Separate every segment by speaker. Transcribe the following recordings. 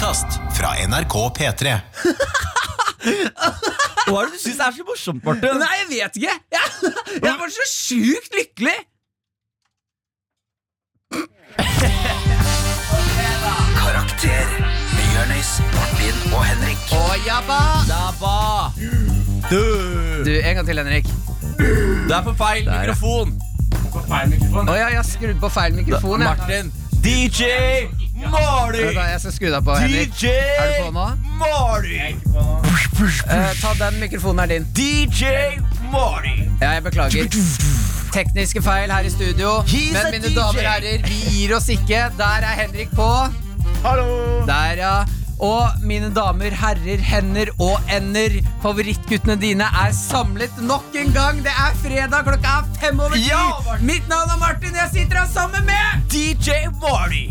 Speaker 1: podkast fra NRK P3.
Speaker 2: Hva er det du syns er så morsomt, Martin?
Speaker 3: Nei, jeg vet ikke! Jeg, jeg var så sjukt lykkelig!
Speaker 4: Karakter med Jonis, Martin og Henrik.
Speaker 3: Å, jabba!
Speaker 2: Dabba! Du,
Speaker 3: Du, en gang til, Henrik.
Speaker 2: du er på feil
Speaker 3: Der, ja.
Speaker 2: mikrofon.
Speaker 3: Å ja, jeg har skrudd på feil mikrofon. Da,
Speaker 2: Martin. DJ
Speaker 3: Da, Jeg skal skru deg på, Henrik.
Speaker 2: DJ
Speaker 3: Er du på nå?
Speaker 2: Marty!
Speaker 3: Eh, ta den mikrofonen er din.
Speaker 2: DJ Mali!
Speaker 3: Ja, jeg beklager. Tekniske feil her i studio.
Speaker 2: He's a
Speaker 3: Men mine
Speaker 2: DJ.
Speaker 3: damer og herrer, vi gir oss ikke. Der er Henrik på.
Speaker 2: Hallo!
Speaker 3: Der, ja. Og mine damer, herrer, hender og ender, favorittguttene dine er samlet nok en gang. Det er fredag, klokka er fem over ti.
Speaker 2: Ja,
Speaker 3: Mitt navn er Martin, jeg sitter her sammen med
Speaker 2: DJ Marty!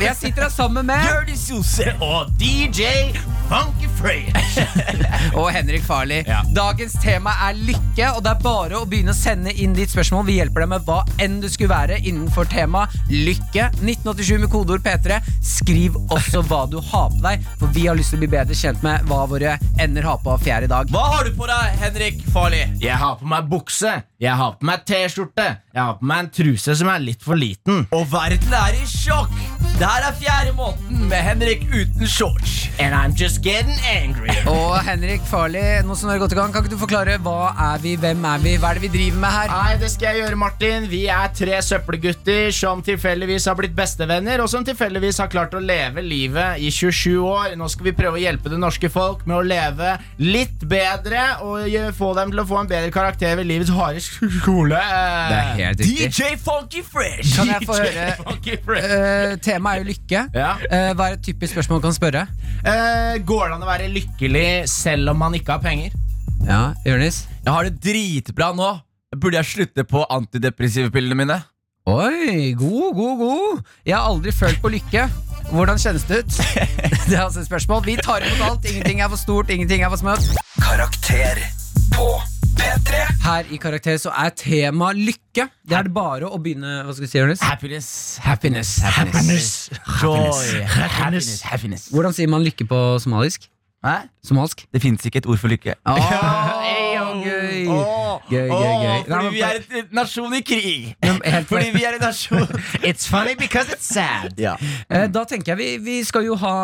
Speaker 3: Jeg sitter her sammen med
Speaker 2: Dirty Sose og DJ Funky Fresh.
Speaker 3: Og Henrik Farley.
Speaker 2: Ja.
Speaker 3: Dagens tema er lykke, og det er bare å begynne å sende inn ditt spørsmål. Vi hjelper deg med hva enn det skulle være innenfor temaet lykke. 1987 med kodeord P3. Skriv også hva du har på deg, for vi har lyst til å bli bedre kjent med hva våre ender har på fjær i dag.
Speaker 2: Hva har du på deg, Henrik Farley?
Speaker 5: Jeg har på meg bukse, jeg har på meg T-skjorte, jeg har på meg en truse som er litt for liten.
Speaker 2: Og verden er i sjokk. Det her er fjerde måneden med Henrik uten shorts.
Speaker 5: And I'm just getting angry.
Speaker 3: Og Henrik Farli, nå som du har gått i gang, kan ikke du forklare hva er vi, hvem er vi, hva er det vi driver med her?
Speaker 5: Nei, det skal jeg gjøre, Martin. Vi er tre søppelgutter som tilfeldigvis har blitt bestevenner, og som tilfeldigvis har klart å leve livet i 27 år. Nå skal vi prøve å hjelpe det norske folk med å leve litt bedre og få dem til å få en bedre karakter ved livets harde skole.
Speaker 3: Det er helt riktig.
Speaker 2: DJ Funky Fresh.
Speaker 3: Kan jeg få høre
Speaker 5: uh,
Speaker 3: Eh, Temaet er jo lykke.
Speaker 5: Ja.
Speaker 3: Uh, hva er et typisk spørsmål man kan spørre?
Speaker 5: Uh, går det an å være lykkelig selv om man ikke har penger?
Speaker 3: Ja, Jonis?
Speaker 2: Jeg har det dritbra nå. Burde jeg slutte på antidepressive pillene mine?
Speaker 3: Oi, god, god, god. Jeg har aldri følt på lykke. Hvordan kjennes det ut? Det er altså et spørsmål. Vi tar imot alt. Ingenting er for stort, ingenting er for smått.
Speaker 4: Karakter på P3.
Speaker 3: Her i Karakter så er tema lykke. Det er det bare å begynne Hva skal vi si, Jonis?
Speaker 2: Happiness.
Speaker 3: Happiness.
Speaker 2: Happiness. Joy. Happiness. Happiness.
Speaker 3: Hvordan sier man lykke på somalisk?
Speaker 2: Hæ?
Speaker 3: Somalsk?
Speaker 2: Det fins ikke et ord for lykke.
Speaker 3: Gøy. Gøy, gøy, gøy.
Speaker 2: Fordi vi er en nasjon i krig. Fordi vi er en nasjon
Speaker 5: It's funny because it's sad.
Speaker 2: ja.
Speaker 3: Eh, Da tenker jeg vi, vi skal jo ha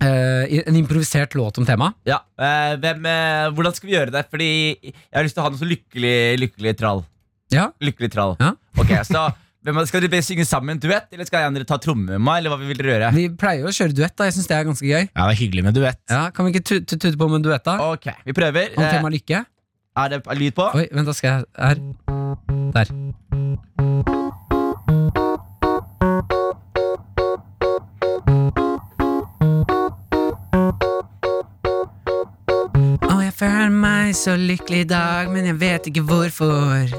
Speaker 3: en improvisert låt om temaet.
Speaker 2: ja. Eh, hvem, eh, hvordan skal vi gjøre det? Fordi jeg har lyst til å ha noe så lykkelig, lykkelig trall.
Speaker 3: Ja,
Speaker 2: Lykkelig trall.
Speaker 3: Ja.
Speaker 2: Ok, så hvem, Skal dere synge sammen en duett, eller skal dere ta tromme med meg? Eller hva vil dere gjøre?
Speaker 3: Vi pleier å kjøre duett. da Jeg synes det er ganske gøy.
Speaker 5: Ja, det er hyggelig med duett.
Speaker 3: Ja, Kan vi ikke tute tu- på med en duett, da?
Speaker 2: Ok, vi prøver.
Speaker 3: Om
Speaker 2: Eh,
Speaker 3: temaet lykke?
Speaker 2: er det lyd på?
Speaker 3: Oi, vent, da skal jeg Her. Der. Føler meg så lykkelig i dag, men jeg vet ikke hvorfor.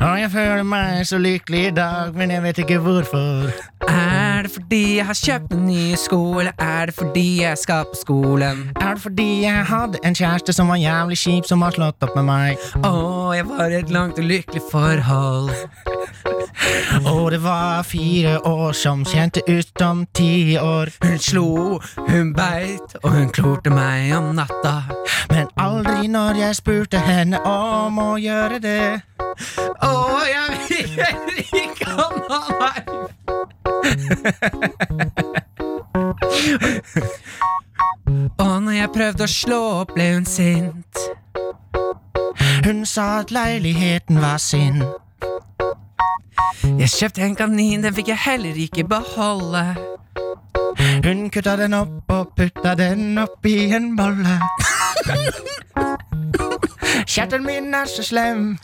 Speaker 5: Og jeg føler meg så lykkelig i dag, men jeg vet ikke hvorfor.
Speaker 3: Er det fordi jeg har kjøpt en ny sko, eller er det fordi jeg skal på skolen?
Speaker 5: Er det fordi jeg hadde en kjæreste som var jævlig kjip, som har slått opp med meg?
Speaker 3: Å, jeg var i et langt og lykkelig forhold.
Speaker 5: Og det var fire år som kjente ut om ti år.
Speaker 3: Hun slo, hun beit, og hun klorte meg om natta.
Speaker 5: Men aldri når jeg spurte henne om å gjøre det.
Speaker 3: Å, jeg vil ikke ha meg! Og når jeg prøvde å slå opp, ble hun sint.
Speaker 5: Hun sa at leiligheten var sin.
Speaker 3: Jeg kjøpte en kanin, den fikk jeg heller ikke beholde.
Speaker 5: Hun kutta den opp og putta den oppi en bolle. Kjertelen min er så slem.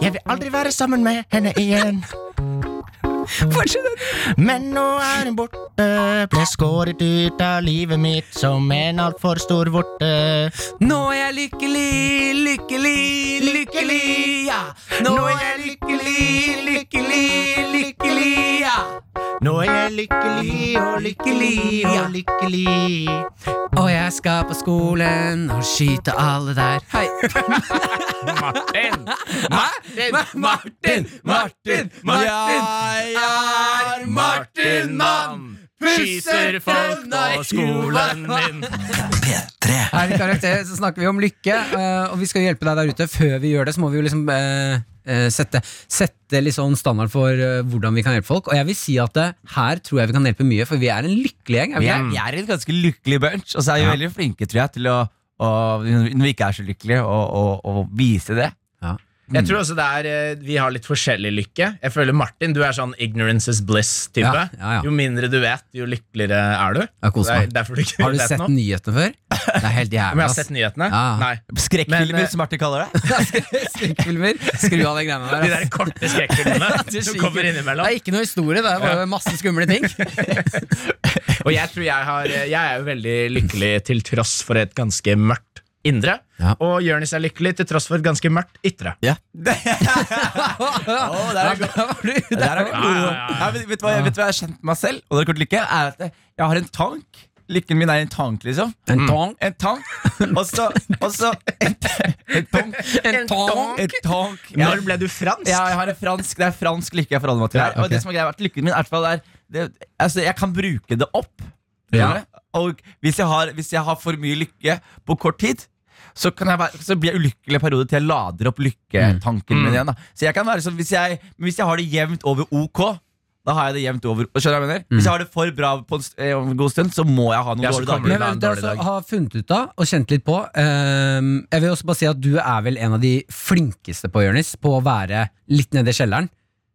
Speaker 5: Jeg vil aldri være sammen med henne igjen. Men nå er hun borte, ble skåret ut av livet mitt som en altfor stor vorte.
Speaker 3: Nå er jeg lykkelig, lykkelig, lykkelig, ja. Nå er jeg lykkelig, lykkelig, lykkelig, ja.
Speaker 5: Nå er jeg lykkelig og lykkelig og lykkelig.
Speaker 3: Og jeg skal på skolen og skyte alle der. Hei.
Speaker 5: Martin!
Speaker 3: Martin, Martin, Martin, Martin.
Speaker 2: Jeg er Martin Mann!
Speaker 5: Skyter folk på skolen min.
Speaker 4: P3.
Speaker 3: Her i Karakter så snakker vi om lykke, eh, og vi skal hjelpe deg der ute. Før vi gjør det, så må vi jo liksom eh, sette, sette litt sånn standard for eh, hvordan vi kan hjelpe folk. Og jeg vil si at det, her tror jeg vi kan hjelpe mye, for vi er en lykkelig gjeng. Vi
Speaker 2: er, vi er en ganske lykkelig bunch, og så er vi veldig flinke tror jeg, til å, å når vi ikke er så lykkelige, å, å, å vise det.
Speaker 5: Jeg tror også det er eh, Vi har litt forskjellig lykke. Jeg føler Martin, du er sånn ignorance is bliss-type.
Speaker 3: Ja, ja, ja.
Speaker 5: Jo mindre du vet, jo lykkeligere er du. Er
Speaker 3: meg.
Speaker 5: du ikke
Speaker 3: Har du sett
Speaker 5: noe.
Speaker 3: nyhetene før? Det er helt
Speaker 5: Om
Speaker 3: jævlig.
Speaker 5: jeg har sett nyhetene?
Speaker 3: Ja.
Speaker 5: Nei.
Speaker 2: Skrekkfilmer,
Speaker 5: Men, eh,
Speaker 2: som Martin kaller det.
Speaker 3: Skrekkfilmer. Skru av de greiene der.
Speaker 5: De der korte skrekkfilmene
Speaker 3: Det
Speaker 5: som kommer innimellom.
Speaker 3: Det er ikke noe historie, det er bare masse skumle ting.
Speaker 5: Og jeg tror jeg har Jeg er jo veldig lykkelig til tross for et ganske mørkt indre.
Speaker 3: Ja.
Speaker 5: Og Jonis er lykkelig til tross for et ganske mørkt ytre.
Speaker 2: Ja.
Speaker 3: Å,
Speaker 2: der er det
Speaker 3: det
Speaker 2: Der er god.
Speaker 5: Ja,
Speaker 2: gode.
Speaker 5: ja, ja.
Speaker 2: Ja, men vet, du hva, jeg- vet du hva jeg har kjent med meg selv? Og det er kort lykke er at jeg har en tank. Lykken min er en tank, liksom.
Speaker 3: En tank?
Speaker 2: En tank. Og så, og så en, en tank.
Speaker 3: En tank?
Speaker 2: En tank.
Speaker 5: Når ble du fransk?
Speaker 2: Ja, jeg har en fransk, det er fransk lykke jeg forholder meg til. Og det som er greia er lykken min er, er det, altså, Jeg kan bruke det opp.
Speaker 5: Ja.
Speaker 2: Og hvis jeg, har, hvis jeg har for mye lykke på kort tid, så, kan jeg være, så blir jeg ulykkelig en periode til jeg lader opp lykketanken min igjen. Da. Så jeg kan være sånn, hvis jeg, hvis jeg har det jevnt over ok, da har jeg det jevnt over. Skjønner jeg mener? Hvis jeg har det for bra på en, st- eh, en god stund, så må jeg ha noen
Speaker 5: Ja,
Speaker 2: dårlige dager.
Speaker 3: Men
Speaker 5: det dårlig dag.
Speaker 3: har funnet ut av og kjent litt på um, Jeg vil også bare si at du er vel en av de flinkeste på Jonis, på å være litt nede i kjelleren.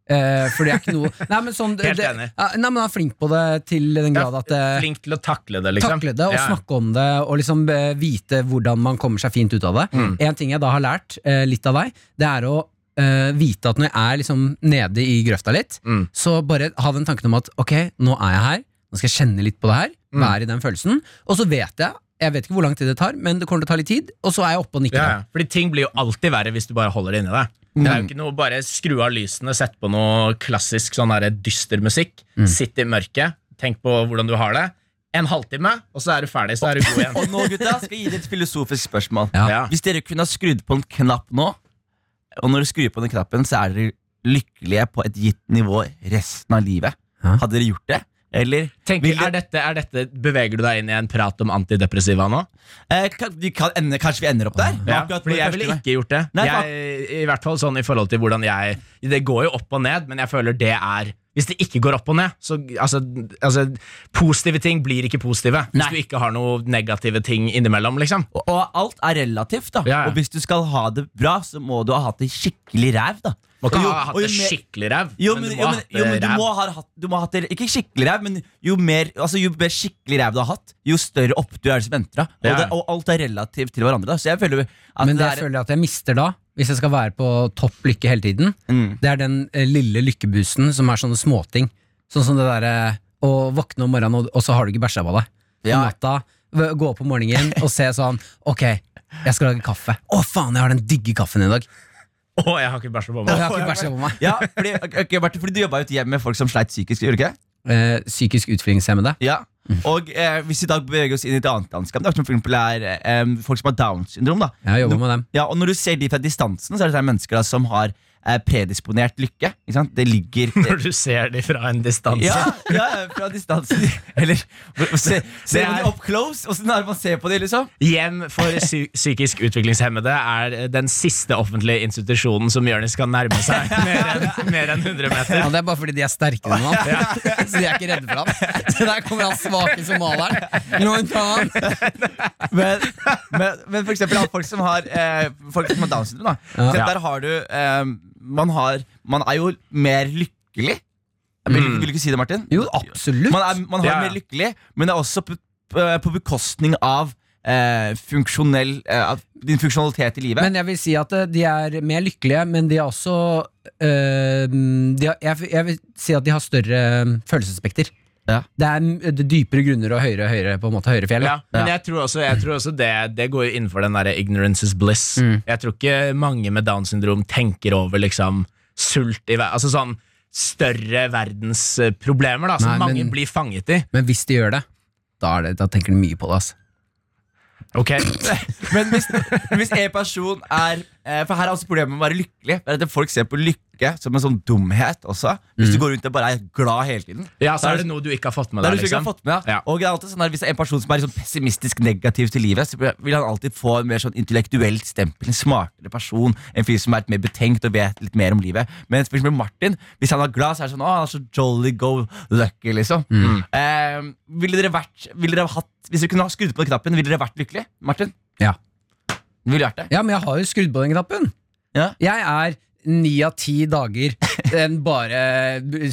Speaker 3: Eh, for det er ikke noe Nei, men sånn
Speaker 5: Helt
Speaker 3: det,
Speaker 5: enig.
Speaker 3: Ja, Nei, men han er flink på det til den grad at eh,
Speaker 5: Flink til å takle det, liksom.
Speaker 3: Takle det og
Speaker 5: Ja.
Speaker 3: snakke om det og liksom eh, vite hvordan man kommer seg fint ut av det.
Speaker 5: Mm.
Speaker 3: En ting jeg da har lært eh, litt av deg, det er å eh, vite at når jeg er liksom nede i grøfta litt,
Speaker 5: Mm.
Speaker 3: så bare ha den tanken om at ok, nå er jeg her, nå skal jeg kjenne litt på det her,
Speaker 5: Mm.
Speaker 3: være i den følelsen, og så vet jeg jeg vet ikke hvor lang tid det tar, men det kommer til å ta litt tid, og så er jeg oppe og nikker.
Speaker 5: Ja, ja. Fordi ting blir jo alltid verre hvis du bare holder det inni deg. Det er jo ikke noe Bare skru av lysene, sett på noe klassisk sånn der dyster musikk. Sitt i mørket, tenk på hvordan du har det. En halvtime, og så er du ferdig. Så er du god igjen.
Speaker 2: Og nå, gutta, skal jeg gi dere et filosofisk spørsmål.
Speaker 3: Ja.
Speaker 5: Ja.
Speaker 2: Hvis dere kunne ha skrudd på en knapp nå, og når dere skrur på den knappen, så er dere lykkelige på et gitt nivå resten av livet. Hadde dere gjort det? Eller
Speaker 5: Tenk,
Speaker 2: vil
Speaker 5: er dette, er dette, beveger du deg inn i en prat om antidepressiva nå?
Speaker 2: eh, kan, vi kan ende, Kanskje vi ender opp der?
Speaker 5: Ja,
Speaker 2: Akkurat
Speaker 5: fordi jeg ville ikke gjort det.
Speaker 2: Nei,
Speaker 5: jeg, I hvert fall sånn i forhold til hvordan jeg Det går jo opp og ned, men jeg føler det er Hvis det ikke går opp og ned, så altså, altså Positive ting blir ikke positive. Hvis
Speaker 2: Nei.
Speaker 5: du ikke har noe negative ting innimellom, liksom.
Speaker 2: Og, og alt er relativt, da.
Speaker 5: Ja, ja.
Speaker 2: Og hvis du skal ha det bra, så må du ha hatt det skikkelig ræv, da.
Speaker 5: Må
Speaker 2: kan jo-
Speaker 5: ha hatt det
Speaker 2: mer-
Speaker 5: skikkelig ræv,
Speaker 2: Jo,
Speaker 5: men
Speaker 2: men,
Speaker 5: du må
Speaker 2: jo,
Speaker 5: ha
Speaker 2: men,
Speaker 5: hatt
Speaker 2: jo, men
Speaker 5: det
Speaker 2: du
Speaker 5: ræv.
Speaker 2: må ha hatt Du må ha hatt det Ikke skikkelig ræv, men jo mer, altså, jo mer skikkelig ræv du har hatt, jo større opptur er det som venter. deg. Og, og alt er relativt til hverandre. da Så jeg føler at
Speaker 3: Men det
Speaker 2: det
Speaker 3: jeg
Speaker 2: er
Speaker 3: føler at jeg mister da, hvis jeg skal være på topp lykke hele tiden,
Speaker 2: Mm.
Speaker 3: det er den eh, lille lykkebusen som er sånne småting. Sånn som det derre å våkne om morgenen, og, og så har du ikke bæsja på deg. Om
Speaker 2: Ja.
Speaker 3: natta, gå opp om morgenen og se sånn Ok, jeg skal lage kaffe. Å, faen, jeg har den digge kaffen i dag.
Speaker 5: Å, jeg har ikke bæsja på meg.
Speaker 3: jeg har ikke bæsja på meg.
Speaker 2: Ja, fordi, okay, Martin, fordi du jobba jo et hjem med folk som sleit psykisk, gjorde du ikke?
Speaker 3: Eh, psykisk utviklingshemmede.
Speaker 2: Ja. Og eh, hvis vi i dag beveger oss inn i et annet landskap, da, som for eksempel er eh, folk som har Downs syndrom, da.
Speaker 3: Jeg har med dem.
Speaker 2: Ja, og når du ser de fra distansen, så er det mennesker da, som har eh, predisponert lykke. Ikke sant? Det ligger
Speaker 5: Når du ser dem fra en distanse.
Speaker 2: ja, ja, fra distanse. Eller se, se
Speaker 5: Det
Speaker 2: på
Speaker 5: er-
Speaker 2: de up close. Åssen er det man ser på dem? liksom?
Speaker 5: Hjem for psy psykisk utviklingshemmede er den siste offentlige institusjonen som Jonis skal nærme seg mer enn mer enn 100 meter.
Speaker 3: Ja, det er bare fordi de er sterkere enn han. Så de er ikke redde for ham. Så der kommer han svake somalieren.
Speaker 2: Men, men, men for eksempel folk som har eh, Folk som har Downs syndrom, da.
Speaker 3: Ja.
Speaker 2: Der har du eh, man, har, man er jo mer lykkelig. Vil,
Speaker 5: Mm.
Speaker 2: vil du ikke si det, Martin?
Speaker 3: Jo, absolutt.
Speaker 2: Man, er, man har
Speaker 5: Ja,
Speaker 2: mer lykkelig, men det er også på, på, på bekostning av eh, funksjonell eh, din funksjonalitet i livet.
Speaker 3: Men jeg vil si at eh, de er mer lykkelige, men de er også øh, de har, jeg, jeg vil si at de har større eh, følelsesspekter.
Speaker 2: Ja.
Speaker 3: Det er det dypere grunner og høyere, høyere, på en måte, høyere fjell.
Speaker 5: Ja, men jeg tror også, jeg tror også det, det går innenfor den der ignorance is bliss.
Speaker 3: Mm.
Speaker 5: Jeg tror ikke mange med Downs syndrom tenker over liksom sult i Altså sånn større verdensproblemer da, som
Speaker 3: Nei,
Speaker 5: mange
Speaker 3: men-
Speaker 5: blir fanget i.
Speaker 3: Men hvis de gjør det, da, er det, da tenker de mye på det. Altså.
Speaker 5: Ok,
Speaker 2: Men hvis, hvis en person er eh, For her er også problemet med å være lykkelig. Det er at Folk ser på lykke lykke som en sånn dumhet også. Hvis du går rundt og bare er glad hele tiden.
Speaker 5: Ja, så er det noe du ikke har fått med deg. Liksom.
Speaker 2: fått med,
Speaker 5: Ja.
Speaker 2: Og det er alltid sånn der, Hvis det er en person som er liksom pessimistisk negativ til livet, så vil han alltid få en mer sånn intellektuelt stempel. En smartere person. En fyr som er mer betenkt og vet litt mer om livet. Men for eksempel Martin, hvis han er glad, så er det sånn Å, han er så jolly go lucky, liksom. Eh, ville dere vært ville dere hatt Hvis dere kunne ha skrudd på den knappen, ville dere vært lykkelig? Martin?
Speaker 3: Ja.
Speaker 2: Ville vært det?
Speaker 3: Ja, men jeg har jo skrudd på den knappen.
Speaker 2: Ja.
Speaker 3: Jeg er ni av ti dager en bare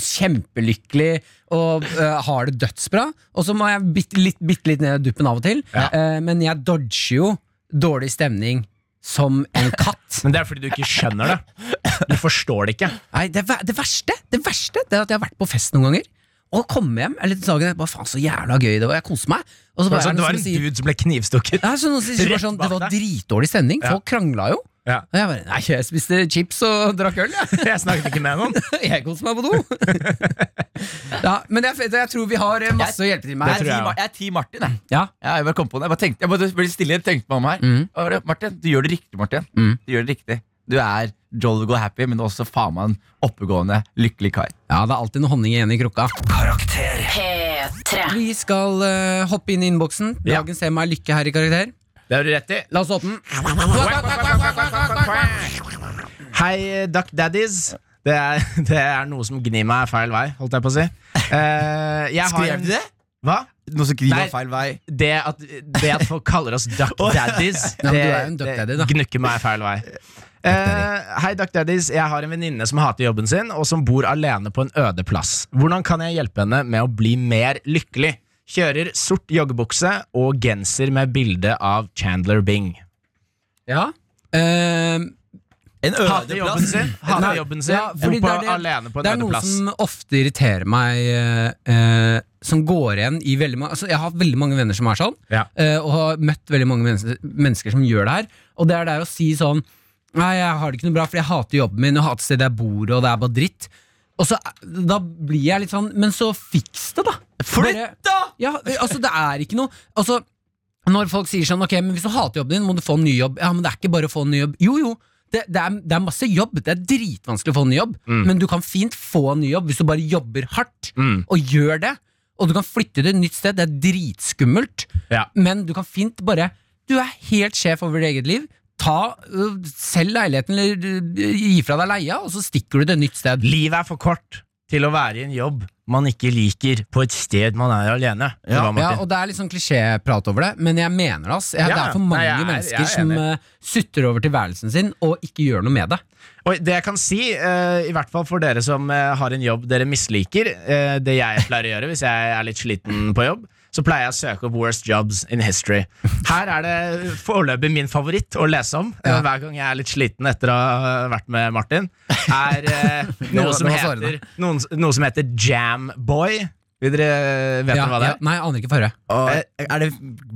Speaker 3: kjempelykkelig og uh, har det dødsbra. Og så må jeg bitte litt, bitte litt ned duppen av og til. Eh, men jeg dodger jo dårlig stemning som en katt.
Speaker 5: Men det er fordi du ikke skjønner det. Du forstår det ikke.
Speaker 3: Nei, det, det verste Det verste Det er at jeg har vært på fest noen ganger. Og komme hjem eller dagen etterpå, faen så jævla gøy det var. Jeg koser meg. Og så bare
Speaker 5: Altså, det var en
Speaker 3: som sier
Speaker 5: dude som ble knivstukket.
Speaker 3: ja, så noen sier bare sånn, Det var dritdårlig stemning. Folk krangla jo.
Speaker 5: Ja.
Speaker 3: Og jeg bare Nei, jeg spiste chips og drakk øl, jeg.
Speaker 5: Jeg snakket ikke med noen.
Speaker 3: Jeg koste meg på do. ja, men jeg, jeg tror vi har masse masse å hjelpe til med
Speaker 2: Jeg
Speaker 5: jeg
Speaker 2: jeg er ti Martin, jeg.
Speaker 3: Ja.
Speaker 2: Ja, jeg bare kom på det. Jeg bare, tenkte, jeg bare ble stille tenkte meg om her.
Speaker 3: Mm.
Speaker 2: Martin, du gjør det riktig, Martin.
Speaker 3: Mm.
Speaker 2: Du gjør det riktig. Du er jolly go happy, men også faen meg en oppegående, lykkelig kar.
Speaker 3: ja, det er alltid noe honning igjen i krukka.
Speaker 4: Karakter.
Speaker 6: P3.
Speaker 3: Vi skal uh, hoppe inn i innboksen.
Speaker 5: Ja.
Speaker 3: Dagens tema er lykke her i karakter.
Speaker 5: Det har du rett i.
Speaker 3: La oss åpne den.
Speaker 5: Hei, Duck Daddies. Det er, det er noe som gnir meg feil vei, holdt jeg på å si. Uh, jeg
Speaker 2: Skrev du det?
Speaker 5: Hva?
Speaker 2: Noe som gnir
Speaker 5: meg
Speaker 2: feil vei.
Speaker 5: Det at, det at folk kaller oss Duck Daddies, det,
Speaker 3: du jo en Duck Daddy, da.
Speaker 5: det gnukker meg feil vei. Uh, hei, Duck Daddies. Jeg har en venninne som hater jobben sin, og som bor alene på en øde plass. Hvordan kan jeg hjelpe henne med å bli mer lykkelig? Kjører sort joggebukse og genser med bilde av Chandler Bing.
Speaker 3: Ja. Uh,
Speaker 2: En
Speaker 5: øde jobben sin, hater
Speaker 3: Nei,
Speaker 5: jobben sin
Speaker 3: ja, fordi
Speaker 5: på,
Speaker 3: det er det-
Speaker 5: alene på en
Speaker 3: det er
Speaker 5: øde
Speaker 3: noe
Speaker 5: plass.
Speaker 3: som ofte irriterer meg, eh, eh, som går igjen i veldig mange altså, Jeg har veldig mange venner som er sånn,
Speaker 5: Ja.
Speaker 3: eh, og har møtt veldig mange mennesker, mennesker som gjør det her. Og det er der å si sånn Nei, jeg har det ikke noe bra, for jeg hater jobben min, og hater stedet jeg bor, og det er bare dritt. Og så, Da blir jeg litt sånn Men så fiks det, da!
Speaker 2: Flytt, da!
Speaker 3: Ja, altså det er ikke noe Altså Når folk sier sånn Ok, men hvis du hater jobben din, må du få en ny jobb. Ja, men det er ikke bare å få en ny jobb. Jo, jo. Det, det, er, det er masse jobb. Det er dritvanskelig å få en ny jobb. Men du kan fint få en ny jobb hvis du bare jobber hardt
Speaker 5: Mm.
Speaker 3: og gjør det. Og du kan flytte til et nytt sted. Det er dritskummelt.
Speaker 5: Ja.
Speaker 3: Men du kan fint bare Du er helt sjef over ditt eget liv. Ta, Selg leiligheten eller øh, gi fra deg leia, og så stikker du til et nytt sted.
Speaker 5: Livet er for kort til å være i en jobb man ikke liker, på et sted man er alene.
Speaker 3: Ja,
Speaker 5: Ja,
Speaker 3: og Det er litt sånn klisjéprat over det, men jeg mener det. ass. Jeg, det er for mange
Speaker 5: nei, er-
Speaker 3: mennesker
Speaker 5: er
Speaker 3: som uh, sutter over tilværelsen sin og ikke gjør noe med det.
Speaker 5: Og det jeg kan si, uh, i hvert fall for dere som uh, har en jobb dere misliker, eh, det jeg pleier å gjøre hvis jeg er litt sliten på jobb, så pleier jeg å søke opp Worst Jobs in History. Her er det foreløpig min favoritt å lese om eh,
Speaker 3: Ja.
Speaker 5: hver gang jeg er litt sliten etter å ha vært med Martin. Er eh, noe, som heter, noen, noe som heter Jamboy. Vil dere vet
Speaker 3: Ja,
Speaker 5: hva det
Speaker 3: ja,
Speaker 5: er?
Speaker 3: nei, jeg aner ikke forrige.
Speaker 2: Og, er det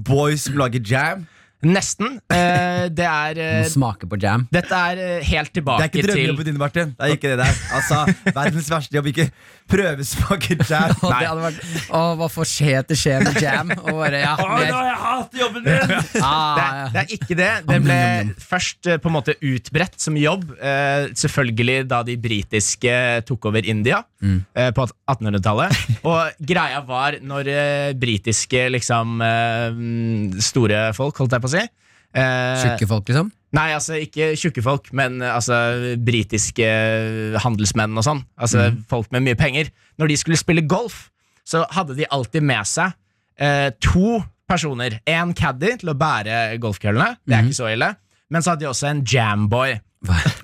Speaker 2: boys som lager jam?
Speaker 5: Nesten. Uh, det er
Speaker 3: uh,
Speaker 5: Smaker
Speaker 3: smake på jam.
Speaker 5: Dette er uh, helt
Speaker 2: Det er ikke
Speaker 5: til
Speaker 2: drømmejobben din, Martin. Det er ikke det der. Altså, Verdens verste jobb. Ikke prøvesmake jam.
Speaker 3: Og det hadde vært Å, hva får skje til skje med jam? Og bare, ja, mer.
Speaker 2: jeg hater jobben min!
Speaker 5: det,
Speaker 3: Ah,
Speaker 5: er, det er ikke det. Det ble først eh, på en måte utbredt som jobb. Eh, selvfølgelig da de britiske tok over India eh, på 1800-tallet. Og greia var når eh, britiske liksom eh, store folk, holdt jeg på å si
Speaker 3: Tjukke folk, liksom?
Speaker 5: Nei, altså ikke tjukke folk, men altså britiske handelsmenn og sånn. Altså folk med mye penger. Når de skulle spille golf, så hadde de alltid med seg eh, to personer. En caddy til å bære golfkøllene, det er ikke så ille. Men så hadde de også en jamboy.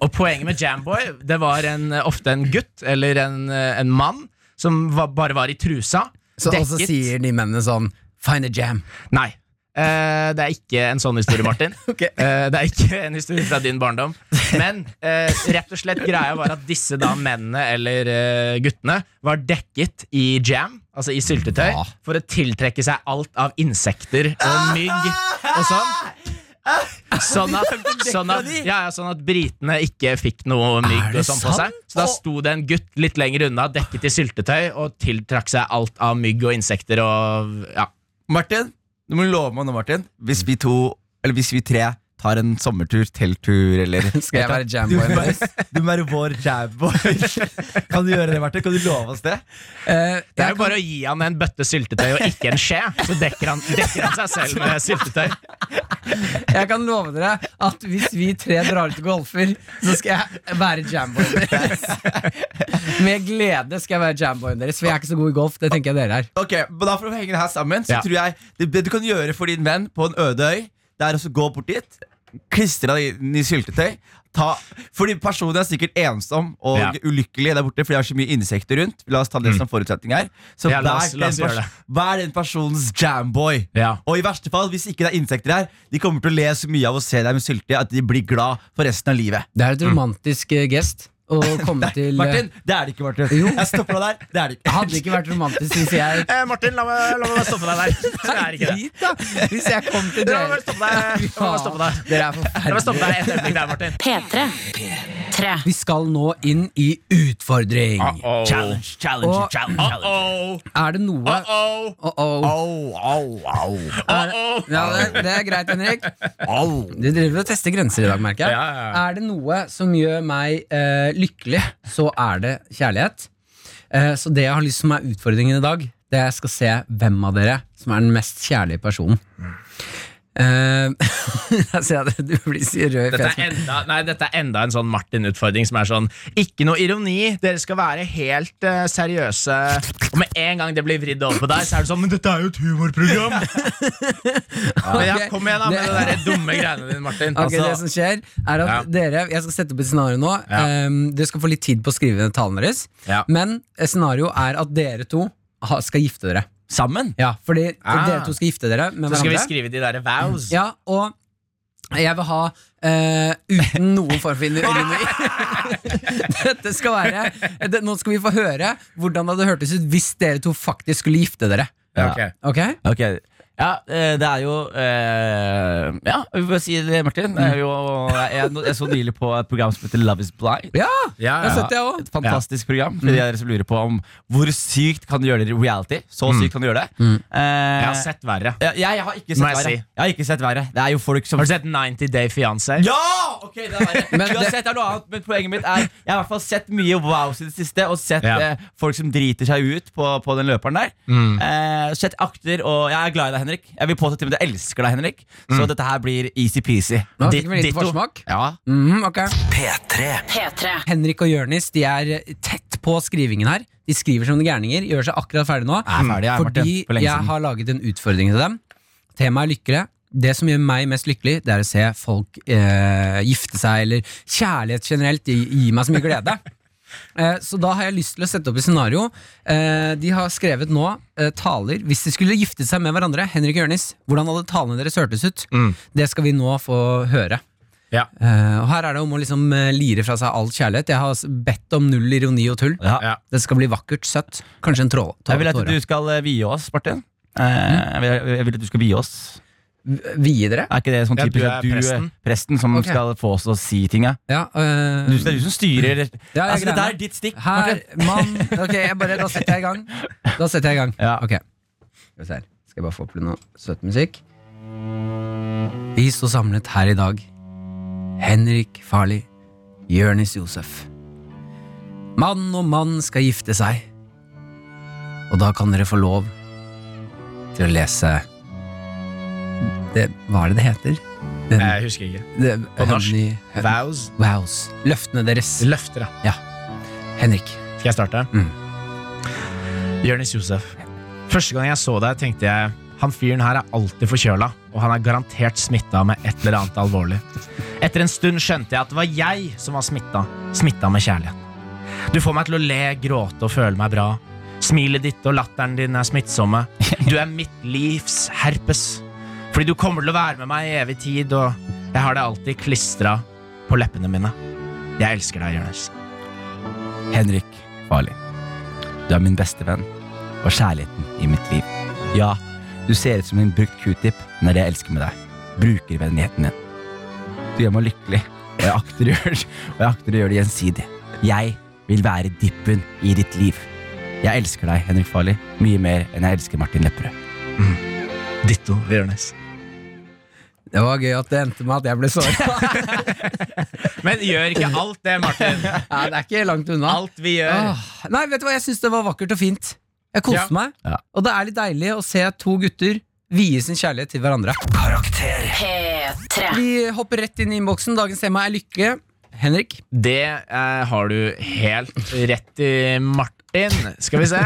Speaker 5: Og poenget med jamboy Det var en, ofte en gutt eller en, en mann som var, bare var i trusa.
Speaker 3: Så,
Speaker 5: dekket.
Speaker 3: også sier de mennene sånn Find a jam.
Speaker 5: Nei. Eh, det er ikke en sånn historie, Martin.
Speaker 3: okay.
Speaker 5: Eh, det er ikke en historie fra din barndom. Men eh, rett og slett greia var at disse da mennene eller eh, guttene var dekket i jam, altså i syltetøy, for å tiltrekke seg alt av insekter og mygg og sånn. Sånn at, sånn, at, ja, ja, sånn at britene ikke fikk noe mygg og sånn på seg. Så da sto det en gutt litt lenger unna, dekket i syltetøy, og tiltrakk seg alt av mygg og insekter og ja.
Speaker 2: Martin, du må love meg nå, Martin. Hvis vi to, eller hvis vi tre tar en sommertur, telttur eller
Speaker 3: Skal jeg være jamboy
Speaker 2: Du, du må være vår jamboy. kan du gjøre det, Martin? Kan du love oss det?
Speaker 3: Uh,
Speaker 5: Det er jo bare å gi han en bøtte syltetøy og ikke en skje, så dekker han, dekker han seg selv med syltetøy.
Speaker 3: Jeg kan love dere at hvis vi tre drar ut og golfer, så skal jeg være jamboyen deres. Med glede skal jeg være jamboyen deres, for jeg er ikke så god i golf. Det tenker jeg dere er.
Speaker 2: Ok, men da For å henge det her sammen, så
Speaker 5: Ja.
Speaker 2: tror jeg det, det du kan gjøre for din venn på en øde øy, det er å gå bort dit, klistre det inn i syltetøy. Ta, fordi personen er sikkert ensom og
Speaker 5: Ja.
Speaker 2: ulykkelig der borte fordi det er så mye insekter rundt. La oss ta det som forutsetning her. Så
Speaker 5: Ja, la
Speaker 2: vær,
Speaker 5: la oss
Speaker 2: den vær den personens jamboy.
Speaker 5: Ja.
Speaker 2: Og i verste fall, hvis ikke det er insekter her, de kommer til å le så mye av å se deg med syltetøy at de blir glad for resten av livet.
Speaker 3: Det er et romantisk mm. gest å komme til eh,
Speaker 2: Martin, det er det ikke, Martin.
Speaker 3: Jo.
Speaker 2: Jeg stopper deg der. Det er det ikke.
Speaker 3: Hadde ikke vært romantisk syns jeg
Speaker 5: Eh, Martin, la meg, la meg stoppe deg der. Det er ikke det.
Speaker 3: Da! Hvis jeg kom til
Speaker 5: La meg stoppe deg. La meg stoppe deg.
Speaker 3: Dere er
Speaker 5: La meg stoppe deg et øyeblikk der, Martin.
Speaker 6: P3. Tre.
Speaker 3: Vi skal nå inn i utfordring.
Speaker 5: Uh-oh.
Speaker 2: Challenge, challenge,
Speaker 3: Og-
Speaker 2: challenge. challenge.
Speaker 5: Uh-oh.
Speaker 3: Er det noe
Speaker 5: Uh-oh.
Speaker 3: Oh, oh.
Speaker 2: Au, au, au.
Speaker 3: Er det, ja, det, det er greit, Henrik. Du driver og tester grenser i dag, merker jeg.
Speaker 5: Ja, ja, ja.
Speaker 3: Er det noe som gjør meg eh, lykkelig, så er det kjærlighet. Eh, så det jeg har lyst som er utfordringen i dag, det er jeg skal se hvem av dere som er den mest kjærlige personen. Eh, jeg ser at du blir så rød i fjeset.
Speaker 5: dette er enda en sånn Martin-utfordring som er sånn Ikke noe ironi, dere skal være helt uh, seriøse. Og med en gang det blir vridd over på deg, så er det sånn Men dette er jo et humorprogram! Men ja, kom igjen, da, med
Speaker 3: det-
Speaker 5: de dumme greiene dine, Martin.
Speaker 3: Ok,
Speaker 2: Altså-
Speaker 3: det som skjer er at
Speaker 5: Ja.
Speaker 3: dere, Jeg skal sette opp et scenario nå.
Speaker 5: Ja.
Speaker 3: Um, dere skal få litt tid på å skrive ned tallene deres.
Speaker 5: Ja.
Speaker 3: Men scenarioet scenario er at dere to skal gifte dere.
Speaker 2: Sammen?
Speaker 3: Ja, fordi
Speaker 5: Ah.
Speaker 3: dere to skal gifte dere med
Speaker 5: Så skal vi skrive de der vows.
Speaker 3: Ja, og jeg vil ha uh, uten noen form for ironi. Dette skal være det, Nå skal vi få høre hvordan det hadde hørtes ut hvis dere to faktisk skulle gifte dere.
Speaker 5: Ja, ok.
Speaker 3: Ok?
Speaker 2: Ok, ja, eh, det er jo eh, Ja, vi får si det, Martin. Det er jo, jeg, jeg så nylig på et program som heter Love is Blind.
Speaker 3: Ja!
Speaker 5: Ja,
Speaker 3: har
Speaker 5: ja.
Speaker 3: sett det også.
Speaker 2: Et fantastisk program for de av dere som lurer på om hvor sykt kan du gjøre det i reality. Så sykt kan du gjøre det.
Speaker 3: Mm.
Speaker 2: Eh,
Speaker 5: Jeg har sett verre.
Speaker 2: ja, jeg har ikke sett verre.
Speaker 5: si.
Speaker 2: Jeg har ikke sett verre. Det er jo folk som
Speaker 5: Har du sett 90 Day Fiancé?
Speaker 2: Ja! Ok, det er verre.
Speaker 3: Men det-
Speaker 2: Uansett, det er noe annet, men poenget mitt er Jeg har i hvert fall sett mye wows i det siste, og sett
Speaker 5: Ja.
Speaker 2: eh, folk som driter seg ut på, på den løperen der.
Speaker 5: Mm.
Speaker 2: Eh, sett akter, og jeg er glad i deg, Henrik. Jeg vil påstå til og med at jeg elsker deg, Henrik. Så dette her blir easy-peasy.
Speaker 3: Nå
Speaker 5: Ditt-
Speaker 3: fikk vi
Speaker 5: ditto.
Speaker 3: forsmak.
Speaker 2: Ja.
Speaker 3: Mhm, ok.
Speaker 4: P3.
Speaker 6: P3.
Speaker 3: Henrik og Jørnis de er tett på skrivingen her. De skriver som gærninger. Gjør seg akkurat ferdig nå.
Speaker 2: Jeg er ferdig, jeg,
Speaker 3: fordi
Speaker 2: for lenge
Speaker 3: jeg
Speaker 2: siden.
Speaker 3: har laget en utfordring til dem. Temaet er lykkere. Det som gjør meg mest lykkelig, det er å se folk eh, gifte seg, eller kjærlighet generelt, gi, gi meg så mye glede. Eh, så da har jeg lyst til å sette opp et scenario. Eh, de har skrevet nå eh, taler Hvis de skulle gifte seg med hverandre, Henrik og Jørnis, hvordan hadde talene deres hørtes ut?
Speaker 5: Mm.
Speaker 3: Det skal vi nå få høre.
Speaker 5: Ja.
Speaker 3: Eh, og her er det om å liksom lire fra seg all kjærlighet. Jeg har bedt om null ironi og tull.
Speaker 2: Ja.
Speaker 5: Ja.
Speaker 3: Det skal bli vakkert, søtt. Kanskje en tråd
Speaker 2: Jeg vil at du skal vie oss, Martin. Mm. jeg, vil, jeg vil at du skal vie oss.
Speaker 3: Vie dere?
Speaker 2: Er ikke det sånn
Speaker 5: Ja,
Speaker 2: typisk
Speaker 5: du er
Speaker 2: at du er
Speaker 5: presten.
Speaker 2: presten som
Speaker 3: okay.
Speaker 2: skal få oss til å si ting? Ja.
Speaker 3: Ja, øh,
Speaker 2: Du, det er du som styrer.
Speaker 3: Ja,
Speaker 2: altså,
Speaker 3: det
Speaker 2: er ditt stikk.
Speaker 3: Her, mann Ok, jeg bare, da setter jeg i gang. Da setter jeg i gang.
Speaker 2: Ja.
Speaker 3: Ok. Skal se her. Skal jeg bare få opp litt noe søt musikk. Vi står samlet her i dag. Henrik Farli, Jørnis Josef. Mann og mann skal gifte seg. Og da kan dere få lov til å lese det, Hva er det det heter? Den,
Speaker 5: Jeg husker ikke.
Speaker 3: det,
Speaker 5: På norsk.
Speaker 3: Honey-
Speaker 5: Vows.
Speaker 3: Vows. Løftene deres.
Speaker 5: Løfter, ja.
Speaker 3: Henrik.
Speaker 5: Skal jeg starte?
Speaker 3: Mm.
Speaker 5: Jonis Josef. Første gang jeg så deg, tenkte jeg han fyren her er alltid forkjøla, og han er garantert smitta med et eller annet alvorlig. Etter en stund skjønte jeg at det var jeg som var smitta. Smitta med kjærlighet. Du får meg til å le, gråte og føle meg bra. Smilet ditt og latteren din er smittsomme. Du er mitt livs herpes. Fordi du kommer til å være med meg i evig tid, og jeg har det alltid klistra på leppene mine. Jeg elsker deg, Jonis.
Speaker 2: Henrik Farli. Du er min beste venn og kjærligheten i mitt liv. Ja, du ser ut som en brukt q-tip, men det er det jeg elsker med deg. Brukervennligheten din. Du gjør meg lykkelig, og jeg akter å gjøre, og jeg akter å gjøre det gjensidig. Jeg vil være dippen i ditt liv. Jeg elsker deg, Henrik Farli, mye mer enn jeg elsker Martin Lepperød.
Speaker 5: Ditto, Jonis.
Speaker 3: Det var gøy at det endte med at jeg ble såra.
Speaker 5: Men gjør ikke alt det, Martin.
Speaker 3: ja, det er ikke langt unna.
Speaker 5: Alt vi gjør.
Speaker 3: Åh, Nei, vet du hva, jeg syns det var vakkert og fint. Jeg koste
Speaker 5: Ja.
Speaker 3: meg.
Speaker 2: Ja.
Speaker 3: Og det er litt deilig å se to gutter vie sin kjærlighet til hverandre.
Speaker 4: Karakter.
Speaker 6: P3.
Speaker 3: Vi hopper rett inn i innboksen. Dagens tema er lykke. Henrik.
Speaker 5: Det eh, har du helt rett i, Martin. Skal vi se.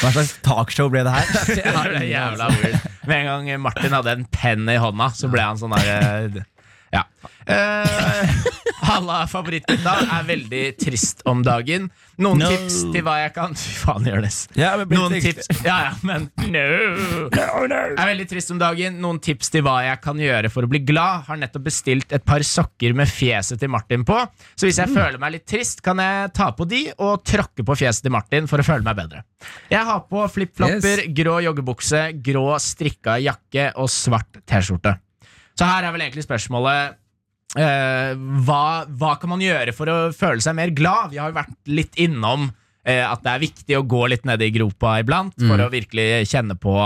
Speaker 2: Hva slags talkshow ble det her?
Speaker 5: Det er jævla weird. Med en gang Martin hadde en penn i hånda, så ble han sånn der Ja. Uh, Halla, favorittgutta er veldig trist om dagen. Noen
Speaker 2: No.
Speaker 5: tips til hva jeg kan Fy faen, Jonis.
Speaker 2: Ja,
Speaker 5: Noen tips Ja, ja, men no. Er veldig trist om dagen. Noen tips til hva jeg kan gjøre for å bli glad. Har nettopp bestilt et par sokker med fjeset til Martin på. Så hvis jeg føler meg litt trist, kan jeg ta på de og tråkke på fjeset til Martin for å føle meg bedre. Jeg har på flipflopper, grå joggebukse, grå strikka jakke og svart T-skjorte. Så her er vel egentlig spørsmålet eh, hva, hva kan man gjøre for å føle seg mer glad? Vi har jo vært litt innom eh, at det er viktig å gå litt ned i gropa iblant for å virkelig kjenne på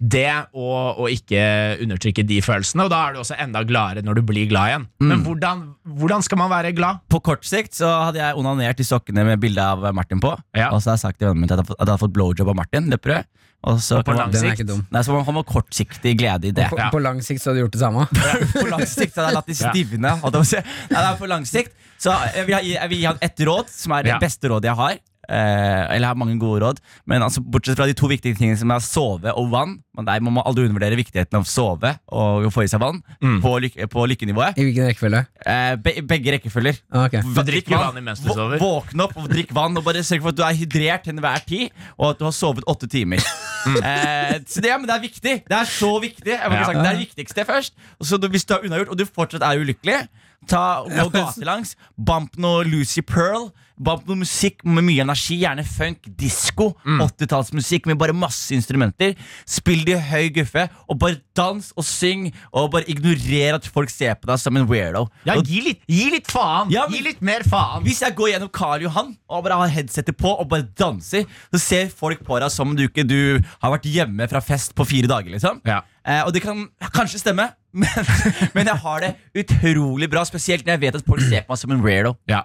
Speaker 5: det og, og ikke undertrykke de følelsene. Og da er du også enda gladere når du blir glad igjen. Men hvordan, hvordan skal man være glad?
Speaker 2: På kort sikt så hadde jeg onanert i sokkene med bilde av Martin på.
Speaker 5: Ja.
Speaker 2: Og så har jeg sagt til vennene mine at jeg hadde fått- hadde blowjob av Martin Lepperød. Og så
Speaker 5: på lang
Speaker 2: man,
Speaker 5: sikt.
Speaker 2: Nei, så man har kortsiktig glede i det.
Speaker 3: På,
Speaker 5: Ja.
Speaker 3: på lang sikt så hadde du gjort det samme.
Speaker 2: på lang sikt så hadde jeg latt de stivne. å. Nei, det er på lang sikt Så jeg vil, ha, jeg vil gi han ett råd, som er det
Speaker 5: Ja.
Speaker 2: beste rådet jeg har. Eh, eller har mange gode råd, men altså, bortsett fra de to viktige tingene som er sove og vann. Men der må man aldri undervurdere viktigheten av sove og å få i seg vann
Speaker 5: Mm.
Speaker 2: på, lyk på lykkenivået.
Speaker 3: I hvilken rekkefølge?
Speaker 2: Eh, be, begge rekkefølger.
Speaker 3: Ah, ok.
Speaker 5: Du drikker
Speaker 2: Drikk
Speaker 5: vann imens du sover.
Speaker 2: Våkne opp og drikk vann, og bare sørg for at du er hydrert til enhver tid, og at du har sovet åtte timer. Eh, så det, ja, men det er viktig. Det er så viktig. Jeg må
Speaker 5: Ja.
Speaker 2: sagt, det er det viktigste først. Og så Hvis du har unnagjort, og du fortsatt er ulykkelig, ta gå gatelangs. Bump noe Lucy Pearl. Bump noe musikk med mye energi, gjerne funk, disko. 80-tallsmusikk med bare masse instrumenter. Spill det i høy guffe, og bare dans og syng, og bare ignorer at folk ser på deg som en weirdo.
Speaker 5: Ja,
Speaker 2: Og
Speaker 5: gi litt, gi litt faen!
Speaker 2: Ja, men-
Speaker 5: Gi litt mer faen!
Speaker 2: hvis jeg går gjennom Karl Johan og bare har headsetet på og bare danser, så ser folk på deg som om du ikke du har vært hjemme fra fest på fire dager. liksom
Speaker 5: Ja.
Speaker 2: eh, Og det kan kanskje stemme, men, men jeg har det utrolig bra. Spesielt når jeg vet at folk ser på meg som en weirdo.
Speaker 5: Ja.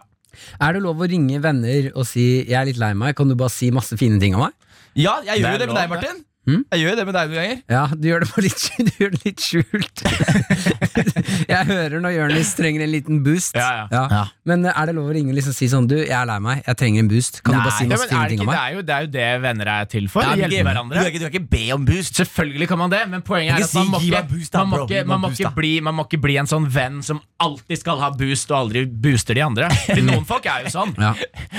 Speaker 3: Er det lov å ringe venner og si 'jeg er litt lei meg', kan du bare si masse fine ting om meg?
Speaker 2: Ja, jeg gjør jo det med deg, Martin. Jeg gjør det med deg noen ganger.
Speaker 3: Ja, du gjør det, på litt, du gjør det litt skjult. jeg hører når Jonis trenger en liten boost.
Speaker 5: Ja, ja.
Speaker 2: Ja.
Speaker 3: Men eh, er det lov å ringe og liksom si sånn 'du, jeg er lei meg, jeg trenger en boost'? Kan du bare si fine
Speaker 5: det,
Speaker 3: ting
Speaker 5: om
Speaker 3: om
Speaker 5: det,
Speaker 3: meg?
Speaker 5: er jo, det er jo det venner er til for.
Speaker 2: Ja, men
Speaker 5: hjelpe hverandre.
Speaker 2: Du kan ikke, ikke be om boost.
Speaker 5: Selvfølgelig kan man det, men poenget er at man må ikke,
Speaker 2: boost da,
Speaker 5: man må ikke, man må
Speaker 2: boost
Speaker 5: bli, man må ikke bli en sånn venn som alltid skal ha boost og aldri booster de andre. For noen folk er jo sånn.
Speaker 3: Ja.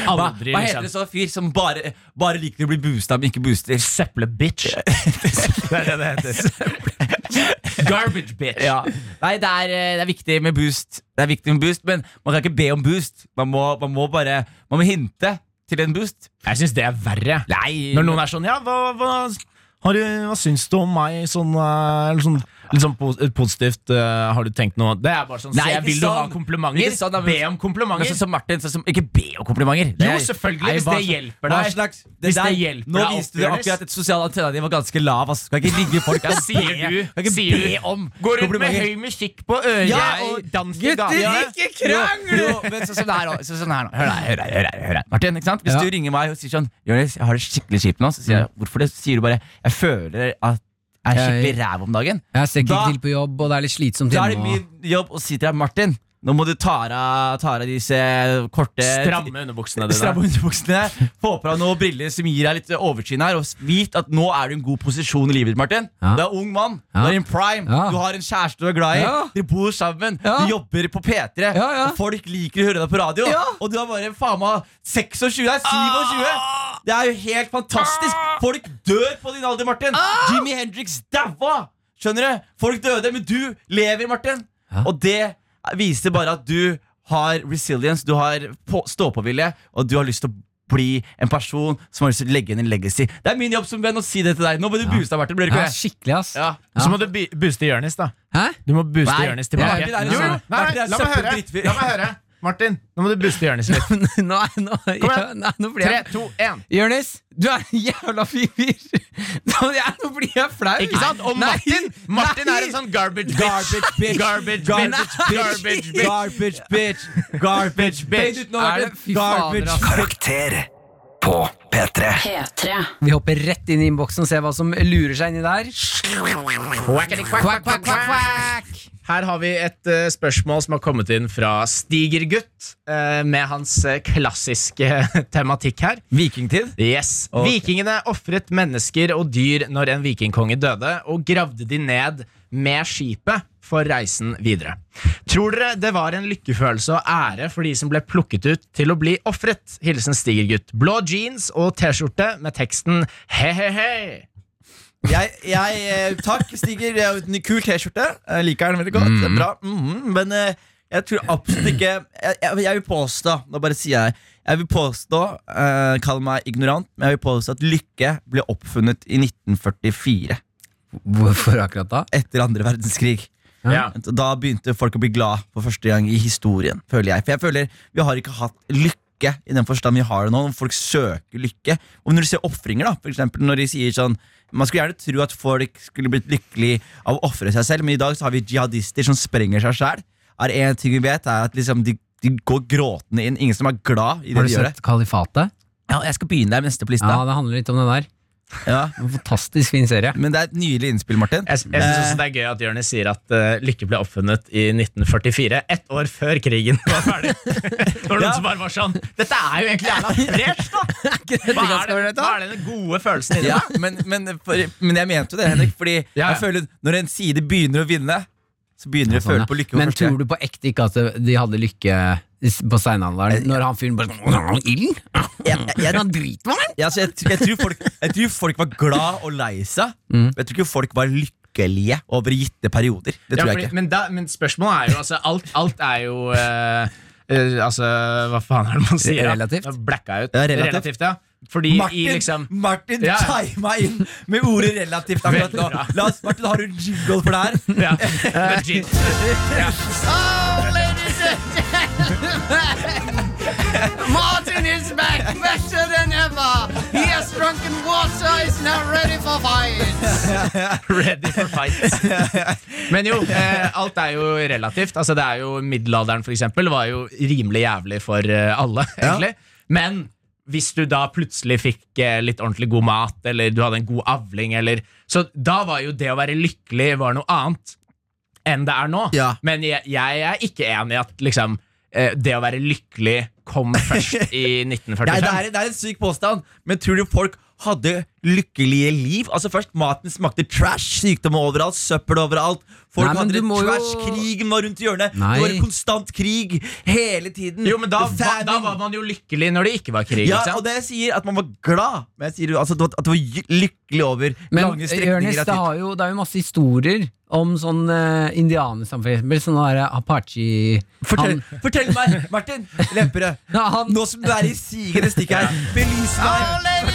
Speaker 2: Hva,
Speaker 5: Aldri
Speaker 2: hva heter
Speaker 5: liksom
Speaker 2: det sånn fyr som bare, bare liker å bli boosta, men ikke booster?
Speaker 5: Søppelbitch. Det er det det heter. Garbage bitch.
Speaker 2: Ja. Nei, det er, eh, det er viktig med boost, Det er viktig med boost men man kan ikke be om boost. Man må, man må bare Man må hinte til en boost.
Speaker 5: Jeg syns det er verre.
Speaker 2: Nei,
Speaker 5: Når noen er sånn Ja, hva, hva, du, hva syns du om meg? Sånn, eh, eller sånn, sånn positivt. uh, har du tenkt noe Det er bare sånn
Speaker 2: Nei,
Speaker 5: så
Speaker 2: jeg,
Speaker 5: vil du ha
Speaker 2: sånn.
Speaker 5: komplimenter?
Speaker 2: Sånn,
Speaker 5: Be om
Speaker 2: Men
Speaker 5: komplimenter.
Speaker 2: sånn som Martin, så, som, ikke be om komplimenter. Det
Speaker 5: Jo,
Speaker 2: er-
Speaker 5: selvfølgelig,
Speaker 2: Nei,
Speaker 5: hvis det hjelper deg.
Speaker 2: slags-
Speaker 5: Hvis
Speaker 2: der-
Speaker 5: det hjelper
Speaker 2: Nå
Speaker 5: deg
Speaker 2: viste du akkurat at sosial antenne din var ganske lav. Altså. Skal ikke ligge folk
Speaker 5: Ja, sier du,
Speaker 2: Kan ikke
Speaker 5: sier
Speaker 2: be
Speaker 5: du.
Speaker 2: om
Speaker 5: Går rundt med høy musikk på øret
Speaker 2: Ja,
Speaker 5: og dans i
Speaker 3: gutter, ikke krangl!
Speaker 2: Jo, jo, men sånn her det er nå. Sånn. Hør her, hør her, hør her. Martin, ikke sant? Hvis
Speaker 3: Ja.
Speaker 2: du ringer meg og sier sånn Jonis, jeg har det skikkelig kjipt nå, så sier jeg hvorfor det? Sier du bare jeg føler at er skikkelig ræv om dagen.
Speaker 3: Jeg ser ikke
Speaker 2: Da-
Speaker 3: til på jobb, og det er litt slitsomt
Speaker 2: Da er det min
Speaker 3: og-
Speaker 2: jobb si til deg, Martin, nå må du ta av disse korte
Speaker 5: Stramme underbuksene
Speaker 2: Stramme
Speaker 5: dine.
Speaker 2: underbuksene. Få på deg noen briller som gir deg litt overskinn her. Og vit at nå er du i en god posisjon i livet ditt, Martin.
Speaker 3: Ja.
Speaker 2: Du er ung mann,
Speaker 3: Ja.
Speaker 2: du er in prime,
Speaker 3: Ja.
Speaker 2: du har en kjæreste du er glad i. Dere bor sammen, du jobber på P3,
Speaker 3: Ja, ja.
Speaker 2: og folk liker å høre deg på radio.
Speaker 3: Ja.
Speaker 2: Og du er bare faen meg 26, det er 27. Det er jo helt fantastisk. Folk dør på din alder, Martin. Jimmy Hendrix daua. Skjønner du? Folk døde, men du lever, Martin. Og det viser bare at du har resilience, du har på- stå-på-vilje, og du har lyst til å bli en person som har lyst til å legge inn en legacy. Det er min jobb som venn å si det til deg. Nå må du booste deg, Martin. Blir det
Speaker 3: Ja, skikkelig, ass.
Speaker 2: Ja.
Speaker 5: Så må du booste Jonis, da.
Speaker 3: Hæ?
Speaker 5: Du må booste Jonis tilbake.
Speaker 2: Nei,
Speaker 5: nei,
Speaker 2: nei. Nei,
Speaker 5: la meg høre. La meg høre. Martin, nå må du booste Jonis litt.
Speaker 3: nå, nå,
Speaker 5: igjen.
Speaker 3: ja, nei, nå blir
Speaker 5: Tre,
Speaker 3: jeg
Speaker 5: to, én.
Speaker 3: Jonis, du er en jævla fyr! Nå, jeg- nå blir jeg flau!
Speaker 5: Ikke sant? Og
Speaker 3: Nei,
Speaker 5: Martin Martin
Speaker 3: nei.
Speaker 5: er en sånn garbage bitch.
Speaker 2: Garbage bitch.
Speaker 5: Garbage
Speaker 2: Garbage
Speaker 5: bitch.
Speaker 2: bitch.
Speaker 5: Garbage bitch.
Speaker 2: Garbage bitch. Garbage bitch.
Speaker 3: Er
Speaker 2: Garbage.
Speaker 4: Karakter på P3.
Speaker 6: P3.
Speaker 3: Vi hopper rett inn i innboksen og ser hva som lurer seg inni der.
Speaker 5: Quack, quack, quack, quack, quack. Her har vi et uh, spørsmål som har kommet inn fra Stigergutt, uh, med hans uh, klassiske tematikk her.
Speaker 2: Vikingtid.
Speaker 5: Yes.
Speaker 2: Okay.
Speaker 5: Vikingene ofret mennesker og dyr når en vikingkonge døde, og gravde de ned med skipet for reisen videre. Tror dere det var en lykkefølelse og ære for de som ble plukket ut til å bli ofret? Hilsen Stigergutt. Blå jeans og T-skjorte med teksten he-he-he.
Speaker 2: Jeg, jeg, eh, takk, Stiger. Er en kul T-skjorte. Jeg liker den veldig godt. Det er bra. Mhm. Men eh, jeg tror absolutt ikke Jeg, jeg, jeg vil påstå Nå bare sier jeg Jeg vil påstå uh, Kall meg ignorant, men jeg vil påstå at lykke ble oppfunnet i 1944.
Speaker 3: Hvorfor akkurat da?
Speaker 2: Etter andre verdenskrig.
Speaker 5: Ja.
Speaker 2: Da begynte folk å bli glad for første gang i historien, føler jeg. For jeg føler vi har ikke hatt lykke i den forstand vi har det nå. Når folk søker lykke. Og når du ser ofringer, da, for eksempel når de sier sånn Man skulle gjerne tro at folk skulle blitt lykkelig av å ofre seg selv, men i dag så har vi jihadister som sprenger seg sjæl. Er en ting vi vet, er at liksom de, de går gråtende inn. Ingen som er glad i det de gjør.
Speaker 3: Har du sett Kalifatet?
Speaker 2: Ja, jeg skal begynne der neste på
Speaker 3: Ja, det handler litt om det der.
Speaker 2: Ja.
Speaker 3: En fantastisk fin serie.
Speaker 2: Men det er et nydelig innspill, Martin.
Speaker 5: Jeg, jeg synes også det er gøy at Jonis sier at uh, lykke ble oppfunnet i 1944, ett år før krigen var ferdig. Det var noen
Speaker 2: Ja.
Speaker 5: som bare var sånn Dette er jo egentlig jævla fresh, da! Hva er, det, hva er den gode følelsen i det?
Speaker 2: Ja, men, men, for, men jeg mente jo det, Henrik. Fordi
Speaker 5: Ja, ja.
Speaker 2: jeg føler når en side begynner å vinne, så begynner de å føle på lykke.
Speaker 3: Men tror du på ekte ikke at de hadde lykke på steinalderen? Når han fyren bare Ild?
Speaker 2: Jeg, jeg, jeg,
Speaker 3: Han dritvarm!
Speaker 2: Ja, altså, jeg, jeg, tror folk, jeg tror folk var glad og lei seg.
Speaker 3: Mm.
Speaker 2: Jeg tror ikke folk var lykkelige over gitte perioder. Det
Speaker 5: Ja, fordi,
Speaker 2: jeg ikke.
Speaker 5: men, da, men spørsmålet er jo altså, alt, alt er jo uh, uh, Altså, hva faen er det man sier?
Speaker 3: Relativt.
Speaker 5: Blacka ut.
Speaker 2: Ja, relativt.
Speaker 5: ja. Fordi
Speaker 2: Martin,
Speaker 5: i liksom
Speaker 2: Martin
Speaker 5: Ja.
Speaker 2: tima inn med ordet relativt akkurat nå. La oss, Martin, har du jingle for det her?
Speaker 5: ja, ladies and Ja.
Speaker 3: Martin is back better than ever! He has drunken water, is now ready for fight!
Speaker 5: Ready for fight. Men jo, eh, alt er jo relativt. Altså, det er jo Middelalderen for eksempel var jo rimelig jævlig for eh, alle, egentlig. Men hvis du da plutselig fikk eh, litt ordentlig god mat, eller du hadde en god avling, eller Så da var jo det å være lykkelig var noe annet enn det er nå.
Speaker 2: Ja.
Speaker 5: Men jeg, jeg er ikke enig i at liksom det å være lykkelig kom først i 1945.
Speaker 2: Nei, det, er, det er en syk påstand, men tror du folk hadde lykkelige liv? Altså Først maten smakte trash, sykdom overalt, søppel overalt. Folk
Speaker 3: Nei,
Speaker 2: hadde det
Speaker 3: må jo-
Speaker 2: krigen var rundt hjørnet.
Speaker 3: Nei.
Speaker 2: Det var en konstant krig hele tiden.
Speaker 5: Jo, men da,
Speaker 2: va,
Speaker 5: var- da var man jo lykkelig når det ikke var krig.
Speaker 2: Ja, og det jeg sier at man var glad, men jeg sier jo altså, at du var lykkelig over
Speaker 3: Men
Speaker 2: lange strekninger Men
Speaker 3: det, har jo, det er jo masse historier om sånn uh, indianersamfunn. Sånn der Apache
Speaker 2: Fortell, fortell meg, Martin Lemperød. Nå som du er i sigende stikk her, belys meg.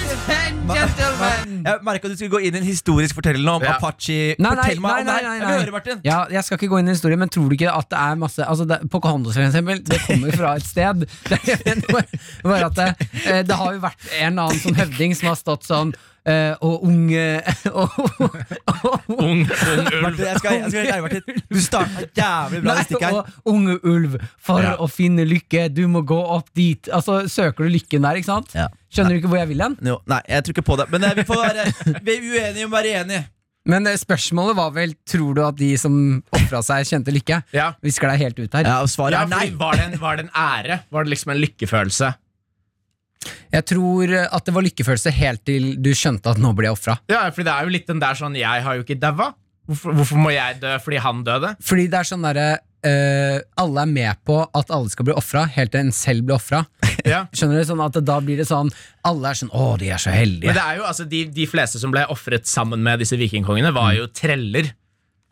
Speaker 2: Jeg merka du skulle gå inn i en historisk fortelling om
Speaker 5: Ja.
Speaker 2: Apache.
Speaker 3: Nei, nei,
Speaker 2: Fortell meg
Speaker 3: nei,
Speaker 2: om det
Speaker 3: nei,
Speaker 2: her.
Speaker 3: nei,
Speaker 2: Jeg høre,
Speaker 3: Ja, jeg skal ikke gå inn i en historie, men tror du ikke at det er masse altså det, Pocahontas, for eksempel, det kommer fra et sted. Det, bare at det, eh, det har jo vært en eller annen sånn høvding som har stått sånn Uh, og unge og, og,
Speaker 5: Ung, ung ulv.
Speaker 2: Jeg skal, jeg skal ærlig, Du starta jævlig bra
Speaker 3: Nei,
Speaker 2: her.
Speaker 3: og unge ulv, for
Speaker 5: Ja.
Speaker 3: å finne lykke, du må gå opp dit. Altså, Søker du lykken der, ikke sant?
Speaker 2: Ja.
Speaker 3: Skjønner du ikke hvor jeg vil hen?
Speaker 2: Jo, nei, jeg tror ikke på det. Men eh, vi får være Vi er uenige om å være enige.
Speaker 3: Men eh, spørsmålet var vel Tror du at de som ofra seg, kjente lykke?
Speaker 5: Ja.
Speaker 3: Vi skal deg helt ut her.
Speaker 2: Ja, og svaret
Speaker 5: Ja,
Speaker 2: er nei.
Speaker 5: var, det en, var det en ære? Var det liksom en lykkefølelse?
Speaker 3: Jeg tror eh, at det var lykkefølelse helt til du skjønte at nå ble jeg ofra.
Speaker 5: Ja, for det er jo litt den der sånn Jeg har jo ikke daua. Hvorfor, hvorfor må jeg dø fordi han døde?
Speaker 3: Fordi det er sånn derre uh, Alle er med på at alle skal bli ofra, helt til en selv blir ofra.
Speaker 5: Ja.
Speaker 3: Skjønner du? Sånn at Da blir det sånn Alle er sånn Å, de er så heldige.
Speaker 5: Men det er jo, altså, de, de fleste som ble ofret sammen med disse vikingkongene, var jo treller.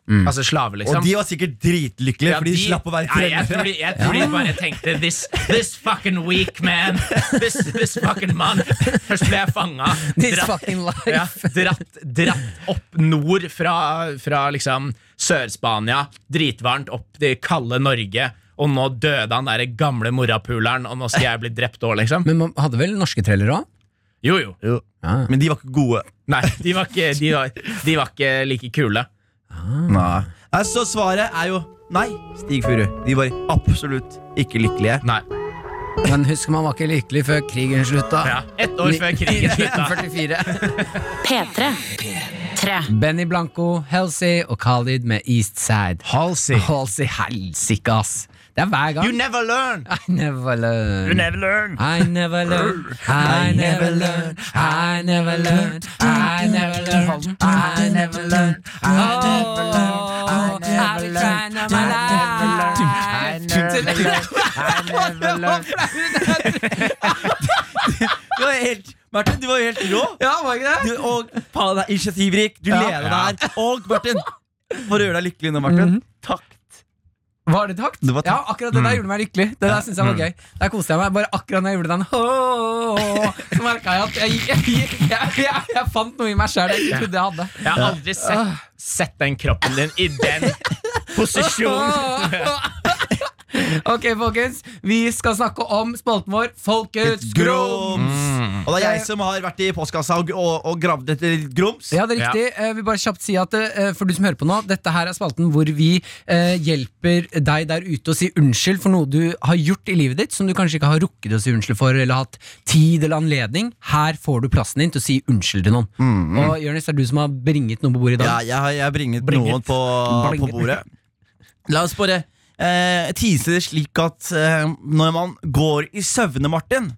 Speaker 5: Altså slave, liksom.
Speaker 2: Og de var sikkert dritlykkelige,
Speaker 5: Ja,
Speaker 2: fordi de slapp å være
Speaker 5: Nei, jeg tror de, jeg tror de bare tenkte This, this fucking weak man This, this fucking man Først ble jeg fanga
Speaker 3: Dratt,
Speaker 5: ja, dratt, dratt opp nord fra, fra liksom Sør-Spania Dritvarmt opp det kalde Norge og nå døde han der gamle morapuleren, og nå skal jeg bli drept òg, liksom.
Speaker 3: Men man hadde vel norske trailere òg?
Speaker 5: Jo, jo.
Speaker 3: Ja.
Speaker 2: Men de var ikke gode.
Speaker 5: Nei, de var ikke, de var, de var ikke like kule.
Speaker 2: Nei. Nei, Så svaret er jo nei, Stig Furu. De var absolutt ikke lykkelige.
Speaker 5: Nei.
Speaker 3: Men husk, man var ikke lykkelig før krigen slutta.
Speaker 5: Ja, Ett år før krigen slutta.
Speaker 6: P3. 3.
Speaker 3: Benny Blanco, Halsey og Khalid med Eastside.
Speaker 5: Halsey.
Speaker 3: Halsey, helsike, ass. Det er hver gang.
Speaker 5: You never learn.
Speaker 3: I never learn.
Speaker 5: never learn.
Speaker 3: I never learn. I never learn. I never learn. I never learn. I never learn. I never learn. I never life.
Speaker 5: I never learn. I never learn.
Speaker 2: Du var helt, Martin, du var helt rå.
Speaker 3: Ja, var ikke det?
Speaker 2: Du, og faen, initiativrik. Du
Speaker 3: Ja.
Speaker 2: leder der. Og Martin, for å gjøre deg lykkelig nå, Martin. Takk.
Speaker 3: Var det takt?
Speaker 2: Det var
Speaker 3: Ja, akkurat det der gjorde meg lykkelig. Det der synes jeg var gøy Der koste jeg meg. Bare akkurat når jeg gjorde den Så merka jeg at jeg, jeg, jeg, jeg fant noe i meg sjøl jeg ikke trodde jeg hadde.
Speaker 5: Jeg har aldri sett, sett den kroppen din i den posisjonen.
Speaker 3: Ok, folkens. Vi skal snakke om spalten vår Folkets grums.
Speaker 2: Og det er jeg som har vært i postkassa og, og, og gravd etter grums.
Speaker 3: Ja, det er riktig. Jeg vil bare kjapt si at eh, For du som hører på nå Dette her er spalten hvor vi eh, hjelper deg der ute å si unnskyld for noe du har gjort i livet ditt som du kanskje ikke har rukket å si unnskyld for, eller hatt tid eller anledning. Her får du plassen din til å si unnskyld til noen. Og Jonis, det er du som har bringet noe på bordet i dag.
Speaker 2: Ja, jeg har jeg bringet,
Speaker 3: Bringet.
Speaker 2: noen på, på bordet. La oss bare eh, det slik at eh, når man går i søvne, Martin,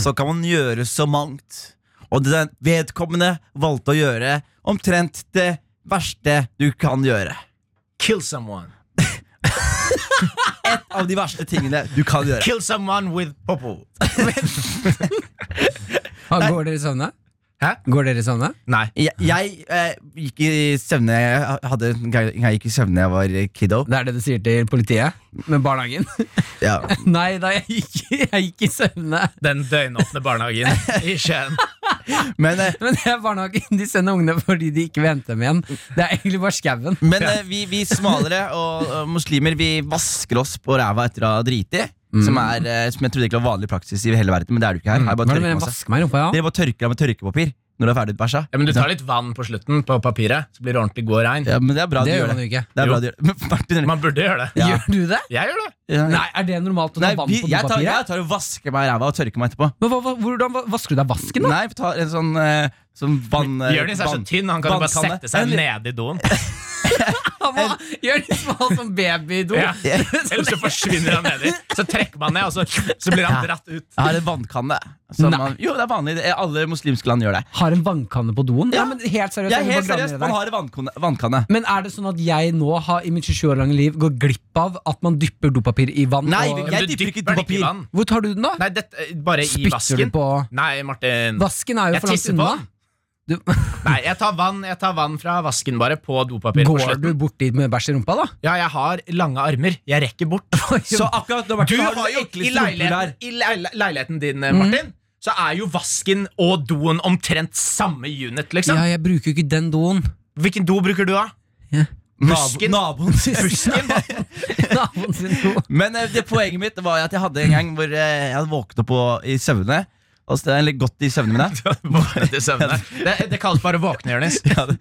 Speaker 2: så kan man gjøre så mangt. Og det vedkommende valgte å gjøre omtrent det verste du kan gjøre.
Speaker 5: Kill someone.
Speaker 2: Et av de verste tingene du kan gjøre.
Speaker 5: Kill someone with popo.
Speaker 3: Ah, Går dere i søvne?
Speaker 5: Hæ?
Speaker 3: Går dere i søvne?
Speaker 5: Nei.
Speaker 2: Jeg, jeg eh, gikk i søvne Jeg hadde jeg gikk i søvne da jeg var kiddo.
Speaker 3: Det er det du sier til politiet? Med barnehagen?
Speaker 2: Ja.
Speaker 3: Nei da, jeg gikk, jeg gikk i søvne.
Speaker 5: Den døgnåpne barnehagen i Skien.
Speaker 2: Men, eh,
Speaker 3: Men det er barnehagen de sender ungene fordi de ikke vil hente dem igjen. Det er egentlig bare skauen.
Speaker 2: men eh, vi, vi smalere og, og muslimer Vi vasker oss på ræva etter å ha driti. Som, er, eh, som jeg trodde ikke var vanlig praksis i hele verden, men det er det ikke her. her er bare
Speaker 3: er det med
Speaker 2: tørker man seg.
Speaker 3: vaske meg rumpa, ja?
Speaker 2: Dere bare tørker av med tørkepapir når du er ferdig utbæsja.
Speaker 5: Ja, men Du tar litt vann på slutten på papiret, så blir det ordentlig god og rein.
Speaker 2: Ja, men det er bra
Speaker 3: Det
Speaker 2: du
Speaker 3: gjør
Speaker 2: gjør
Speaker 3: man
Speaker 2: det.
Speaker 3: ikke.
Speaker 2: Det er bra du gjør det. Men Martin,
Speaker 5: Man burde gjøre det.
Speaker 2: Ja.
Speaker 3: Gjør du det?
Speaker 5: Jeg gjør det.
Speaker 2: ja.
Speaker 3: Nei, Er det normalt å ta
Speaker 2: Nei,
Speaker 3: vann på
Speaker 2: jeg, tar,
Speaker 3: dopapiret?
Speaker 2: jeg tar og vasker meg i ræva og tørker meg etterpå.
Speaker 3: Men hva, hva, hvordan vasker du deg vasken, da?
Speaker 2: Nei, ta tar en sånn, eh, sånn vann...
Speaker 5: Jonis er så tynn, han kan jo bare sette seg
Speaker 2: En-
Speaker 5: nede i doen.
Speaker 3: Han må gjøre det som en sånn babydo.
Speaker 5: Ja. Ellers så forsvinner han nedi. Så trekker man ned, og så, så blir han dratt ut.
Speaker 2: Jeg har en vannkanne. Man, jo, det er vanlig. Alle muslimske land gjør det.
Speaker 3: Har en vannkanne på doen? Ja,
Speaker 2: Ja.
Speaker 3: men helt seriøst
Speaker 2: er helt seriøst, man har en vannkanne. vannkanne.
Speaker 3: Men er det sånn at jeg nå har i mitt 27 år lange liv går glipp av at man dypper dopapir i vann?
Speaker 2: Nei,
Speaker 3: og,
Speaker 2: jeg dypper ikke dopapir.
Speaker 5: i vann.
Speaker 3: Hvor tar du den, da?
Speaker 5: Nei, dette, bare i vasken.
Speaker 3: du på
Speaker 5: Nei, Martin.
Speaker 3: Vasken er jo
Speaker 5: Jeg
Speaker 3: for langt unna. Du,
Speaker 5: Nei, jeg tar vann Jeg tar vann fra vasken bare på dopapir
Speaker 3: går du borti dit med bæsj i rumpa, da?
Speaker 5: Ja, jeg har lange armer. Jeg rekker bort.
Speaker 2: Så akkurat nå,
Speaker 5: Du har,
Speaker 2: har
Speaker 5: jo i leiligheten, i leiligheten din, Martin, Martin, så er jo vasken og doen omtrent samme unit, liksom.
Speaker 3: Ja, jeg bruker jo ikke den doen.
Speaker 5: Hvilken do bruker du, da?
Speaker 2: Ja.
Speaker 5: Busken.
Speaker 2: naboen?
Speaker 3: Naboen sin do.
Speaker 2: Men eh, det poenget mitt var at jeg hadde en gang hvor eh, jeg hadde våknet opp på, i søvne. Og så, eller godt i søvne,
Speaker 5: med deg. Det, det kalles bare våkne, Jonis.
Speaker 2: ja, det,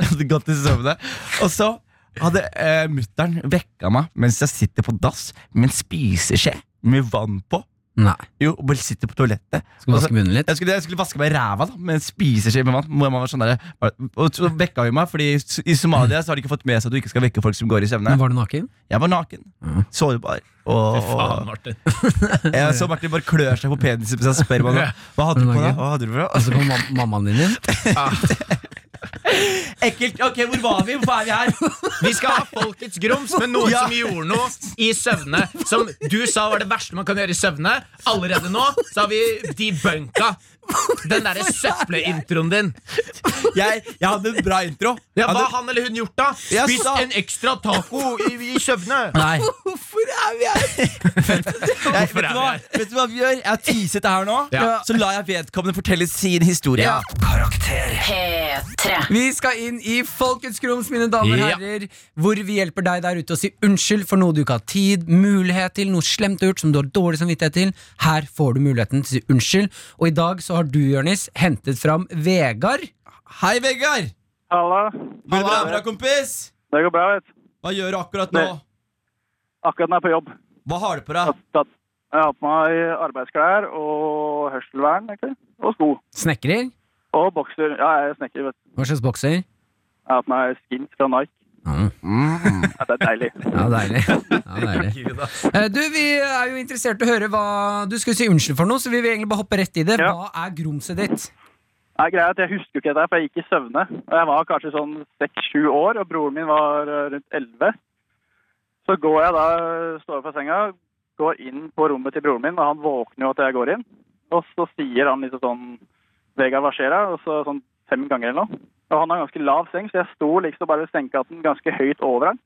Speaker 2: hadde gått i søvne. Og så hadde eh, mutter'n vekka meg mens jeg sitter på dass med en spiseskje med vann på.
Speaker 3: Nei.
Speaker 2: Jo, og bare sitter på toalettet.
Speaker 3: Skal vaske munnen litt?
Speaker 2: Jeg skulle, jeg skulle vaske meg i ræva da med en spiseskje med vann. Sånn der, og så vekka hun meg, Fordi i Somalia så har de ikke fått med seg at du ikke skal vekke folk som går i søvne.
Speaker 3: Men var du naken?
Speaker 2: Jeg var naken, sårbar. Og,
Speaker 5: Fy faen, Martin.
Speaker 2: jeg så Martin bare klør seg på penisen og spør meg hva, hadde du på da? Hva hadde du på
Speaker 3: Og så kom mam mammaen din inn?
Speaker 2: Ekkelt. Ok, hvor var vi? Hvorfor er vi her?
Speaker 5: Vi skal ha Folkets grums med noen
Speaker 2: Ja.
Speaker 5: som gjorde noe i søvne. Som du sa var det verste man kan gjøre i søvne. Allerede nå så har vi debunka den derre søppelintroen din.
Speaker 2: Jeg, jeg hadde en bra intro.
Speaker 5: Ja,
Speaker 2: Hadde-
Speaker 5: Hva har han eller hun gjort, da? Spist
Speaker 2: sa-
Speaker 5: en ekstra taco i, i søvne.
Speaker 2: Nei.
Speaker 3: Hvorfor er vi her?
Speaker 2: Jeg, vet, du
Speaker 5: er
Speaker 2: hva,
Speaker 5: vi her?
Speaker 2: vet du hva vi gjør? Jeg har teaset det her nå.
Speaker 5: Ja.
Speaker 2: Så lar jeg vedkommende fortelle sin historie.
Speaker 4: Karakter
Speaker 6: P3. P3.
Speaker 3: Vi skal inn i Folkets grums, mine damer og
Speaker 5: Ja.
Speaker 3: herrer, hvor vi hjelper deg der ute å si unnskyld for noe du ikke har tid, mulighet til, noe slemt du har gjort som du har dårlig samvittighet til. Her får du muligheten til å si unnskyld. Og i dag så har du, Jørnis, hentet fram Vegard.
Speaker 2: Hei, Vegard!
Speaker 7: Halla.
Speaker 2: Går det bra, bra, kompis?
Speaker 7: Det går bra, vet du.
Speaker 2: Hva gjør du akkurat nå?
Speaker 7: Akkurat jeg er på jobb.
Speaker 2: Hva har du på deg?
Speaker 7: Jeg har på meg arbeidsklær og hørselvern, egentlig. Og sko.
Speaker 3: Snekrer.
Speaker 7: Og bokser. Ja, jeg er snekker, vet du.
Speaker 3: Hva slags bokser?
Speaker 7: Jeg har på meg skins fra Nike.
Speaker 3: Mm.
Speaker 7: Ja, det er deilig.
Speaker 3: Ja, deilig. Ja, deilig. Eh, Du, Vi er jo interessert i å høre hva du skulle si unnskyld for noe, så vi vil egentlig bare hoppe rett i det.
Speaker 7: Ja.
Speaker 3: Hva er grumset ditt?
Speaker 7: Nei, greia er at Jeg husker jo ikke dette, for jeg gikk i søvne. Jeg var kanskje sånn seks-sju år, og broren min var eh, rundt elleve. Så går jeg da, står fra senga, går inn på rommet til broren min, og han våkner jo at jeg går inn. Og så sier han liksom sånn Vegard, hva skjer da? Og så sånn fem ganger eller noe. Og han har ganske lav seng, så jeg sto liksom bare ved sengekanten ganske høyt over han.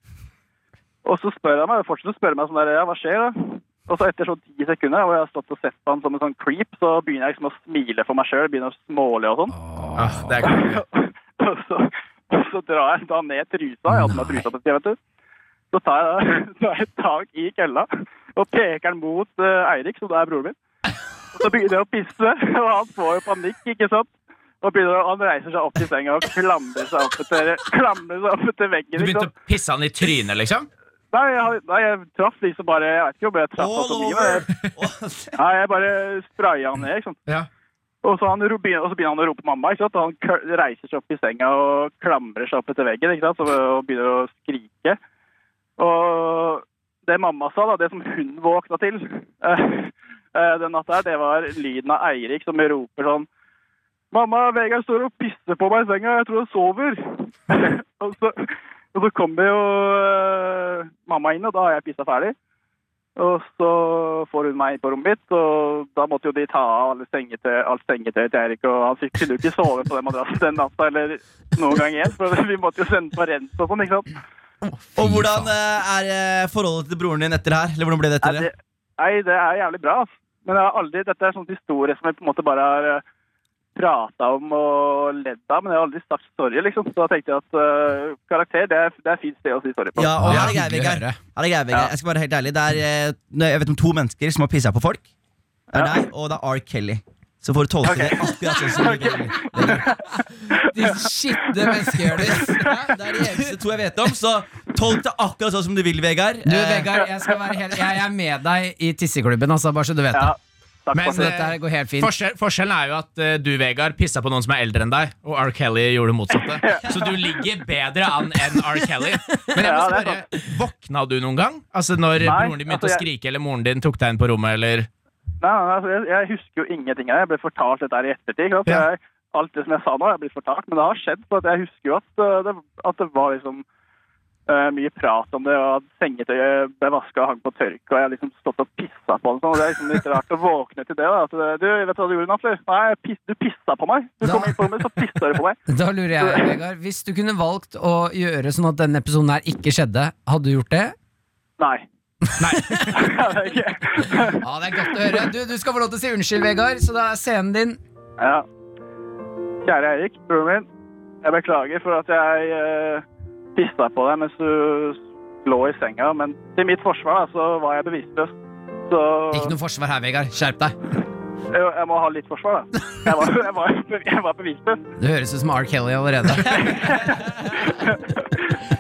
Speaker 7: Og så spør han meg, fortsetter å spørre meg sånn der, ja, hva skjer da? Og så etter sånn ti sekunder, hvor jeg har stått og sett på han som en sånn creep, så begynner jeg liksom å smile for meg selv, begynner å småle og sånn.
Speaker 5: Ah, det er kult.
Speaker 7: og, så, og så drar jeg da ned trusa. Jeg hadde med trusa på siden, vet du. Så tar jeg, da, tar jeg tak i kølla og peker den mot uh, Eirik, som da er broren min. Og så begynner jeg å pisse, og han får jo panikk, ikke sant? Og begynner, han reiser seg opp i senga og klamrer seg opp etter, klamrer seg opp etter veggen. Du
Speaker 5: begynte
Speaker 7: liksom.
Speaker 5: å pisse han i trynet, liksom?
Speaker 7: Nei, jeg, nei, jeg traff liksom bare Jeg vet ikke om jeg traff han så mye. Jeg, nei, jeg bare spraya han ned, sant.
Speaker 5: Ja.
Speaker 7: Og så, han, og så begynner han å rope mamma, ikke sant? og han reiser seg opp i senga og klamrer seg opp etter veggen ikke sant? Så, og begynner å skrike. Og det mamma sa, da, det som hun våkna til uh, uh, den natta, her, det var lyden av Eirik som roper sånn Mamma, Vegard står og pisser på meg i senga, jeg tror han sover. og, så, og så kommer jo uh, mamma inn, og da har jeg pissa ferdig. Og så får hun meg inn på rommet mitt, og da måtte jo de ta av alle sengetøy, alt sengetøyet til Erik. Og han fikk jo ikke sove på den madrassen den natta eller noen gang igjen, for vi måtte jo sende på rens og sånn, ikke sant.
Speaker 2: Og hvordan eh, er eh, forholdet til broren din etter her? Eller hvordan ble det etter det?
Speaker 7: det, nei, det er jævlig bra. Men jeg har aldri, dette er sånn historie som jeg på en måte bare har uh, prata om og ledd av, men jeg har aldri sagt sorry, liksom. Så da tenkte jeg at uh, karakter, det er, det er fint sted å si sorry på.
Speaker 2: Ja, og
Speaker 3: Ja,
Speaker 2: her er greia,
Speaker 3: hyggelig
Speaker 2: Vegard. Jeg skal være helt ærlig. Det er, eh, jeg vet om to mennesker som har pissa på folk. Det er deg, og det er R. Kelly. Så får du tolke det akkurat sånn som du vil.
Speaker 3: De skitne mennesker gjør det.
Speaker 2: Det er de eneste to jeg vet om, så tolk det akkurat sånn som du vil, Vegard.
Speaker 3: Du,
Speaker 2: Eh,
Speaker 3: Vegard, jeg, skal være helt, jeg er med deg i tisseklubben, altså, bare så du vet
Speaker 7: Ja,
Speaker 3: det.
Speaker 7: Takk
Speaker 5: Men,
Speaker 7: for det.
Speaker 3: dette går helt fint.
Speaker 5: Forskjell, forskjellen er jo at uh, du, Vegard, pissa på noen som er eldre enn deg, og R. Kelly gjorde det motsatte. Så du ligger bedre an enn R. Kelly. Men jeg må
Speaker 7: Ja,
Speaker 5: spørre, våkna du noen gang? Altså Når
Speaker 7: Nei,
Speaker 5: broren din begynte
Speaker 7: altså,
Speaker 5: å skrike, eller moren din tok deg inn på rommet, eller
Speaker 7: Nei, nei, altså, jeg, jeg husker jo ingenting av det. Jeg ble fortalt dette her i ettertid.
Speaker 5: Ja.
Speaker 7: Jeg, alt det som jeg sa nå, er blitt fortalt, men det har skjedd. Så at jeg husker jo at uh, det, at det var liksom uh, mye prat om det, og at sengetøyet ble vaska og hang på tørk, og jeg har liksom stått og pissa på det. og Sånn. og Det er liksom litt rart å våkne til det. da, at Du, vet du hva du gjorde, Natli? Nei, piss, du pissa på meg. Du
Speaker 3: Da-
Speaker 7: kom inn på rommet, så pissa du på meg.
Speaker 3: Da lurer jeg, Vegard. Hvis du kunne valgt å gjøre sånn at denne episoden her ikke skjedde, hadde du gjort det?
Speaker 7: Nei.
Speaker 5: Nei.
Speaker 7: Ja, det er
Speaker 3: godt å høre. Du, du skal få lov til å si unnskyld, Vegard, så da er scenen din.
Speaker 7: ja. Kjære Eirik, broren min. Jeg beklager for at jeg uh, pissa på deg mens du lå i senga, men til mitt forsvar da, så var jeg bevisstløs. Så
Speaker 3: Ikke noe forsvar her, Vegard. Skjerp deg.
Speaker 7: jeg, jeg må ha litt forsvar, da. Jeg var, jeg var, jeg var bevisstløs.
Speaker 3: Du høres ut som R. Kelly allerede.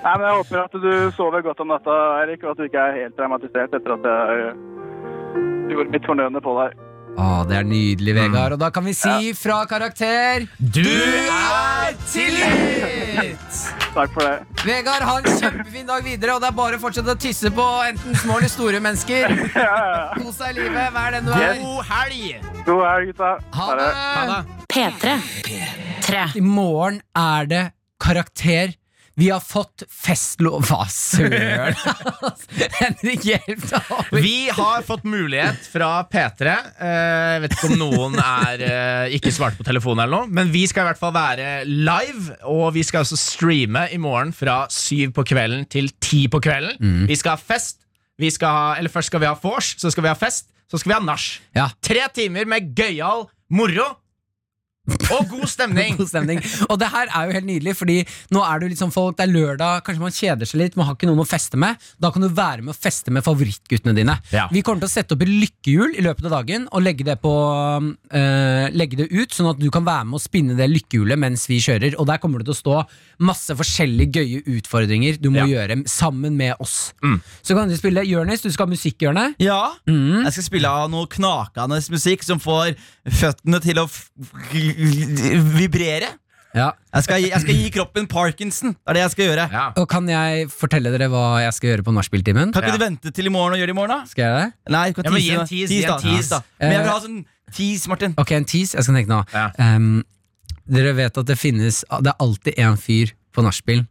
Speaker 7: Nei, men jeg håper at du sover godt om natta, Eirik, og at du ikke er helt traumatisert etter at jeg gjorde mitt fornødne på deg.
Speaker 3: Å, det er nydelig, Vegard. Og da kan vi si fra karakter
Speaker 5: Du er
Speaker 3: tilgitt!
Speaker 7: Takk for det.
Speaker 3: Vegard, ha en kjempefin dag videre, og det er bare å fortsette å tisse på enten små eller store mennesker. Kos deg i livet, vær den du er.
Speaker 5: God helg!
Speaker 7: God helg, gutta.
Speaker 3: Ha
Speaker 7: Ha
Speaker 3: det!
Speaker 5: Ha det.
Speaker 6: P3. 3.
Speaker 3: I morgen er det karakter. Vi har fått festlov Hva søren? Henrik, hjelp da!
Speaker 5: Vi har fått mulighet fra P3. Eh, Jeg vet ikke om noen er eh, ikke svarte på telefonen, eller noe men vi skal i hvert fall være live. Og vi skal også streame i morgen fra syv på kvelden til ti på kvelden. Vi skal ha fest. Vi skal ha, eller Først skal vi ha vors, så skal vi ha fest, så skal vi ha nach.
Speaker 3: Ja.
Speaker 5: Tre timer med gøyal moro. Og god stemning!
Speaker 3: God stemning. Og det her er jo helt nydelig, Fordi nå er det jo litt sånn folk, det er lørdag, kanskje man kjeder seg litt, man har ikke noen å feste med. Da kan du være med å feste med favorittguttene dine.
Speaker 5: Ja.
Speaker 3: Vi kommer til å sette opp et lykkehjul i løpet av dagen og legge det, på, øh, legge det ut, sånn at du kan være med å spinne det lykkehjulet mens vi kjører. Og der kommer det til å stå masse forskjellige gøye utfordringer du må
Speaker 5: Ja.
Speaker 3: gjøre sammen med oss. Så kan du spille Jonis, du skal ha musikkhjørne.
Speaker 2: Ja, jeg skal spille av noe knakende musikk som får føttene til å f vibrere.
Speaker 3: Ja.
Speaker 2: Jeg skal, gi, jeg skal gi kroppen Parkinson. Det er det jeg skal gjøre.
Speaker 5: Ja.
Speaker 3: Og kan jeg fortelle dere hva jeg skal gjøre på nachspieltimen?
Speaker 2: Kan ikke
Speaker 5: Ja.
Speaker 2: du vente til i morgen og gjøre det i morgen, da?
Speaker 3: Skal jeg det?
Speaker 2: Nei, du kan
Speaker 5: Ja, men
Speaker 2: tease,
Speaker 5: gi en tease,
Speaker 2: Tease, da.
Speaker 5: tease.
Speaker 2: Da. Men jeg vil ha sånn tease, Martin.
Speaker 3: Ok, en tease. Jeg skal tenke nå.
Speaker 5: Ja.
Speaker 3: Ehm, dere vet at det finnes Det er alltid en fyr på nachspiel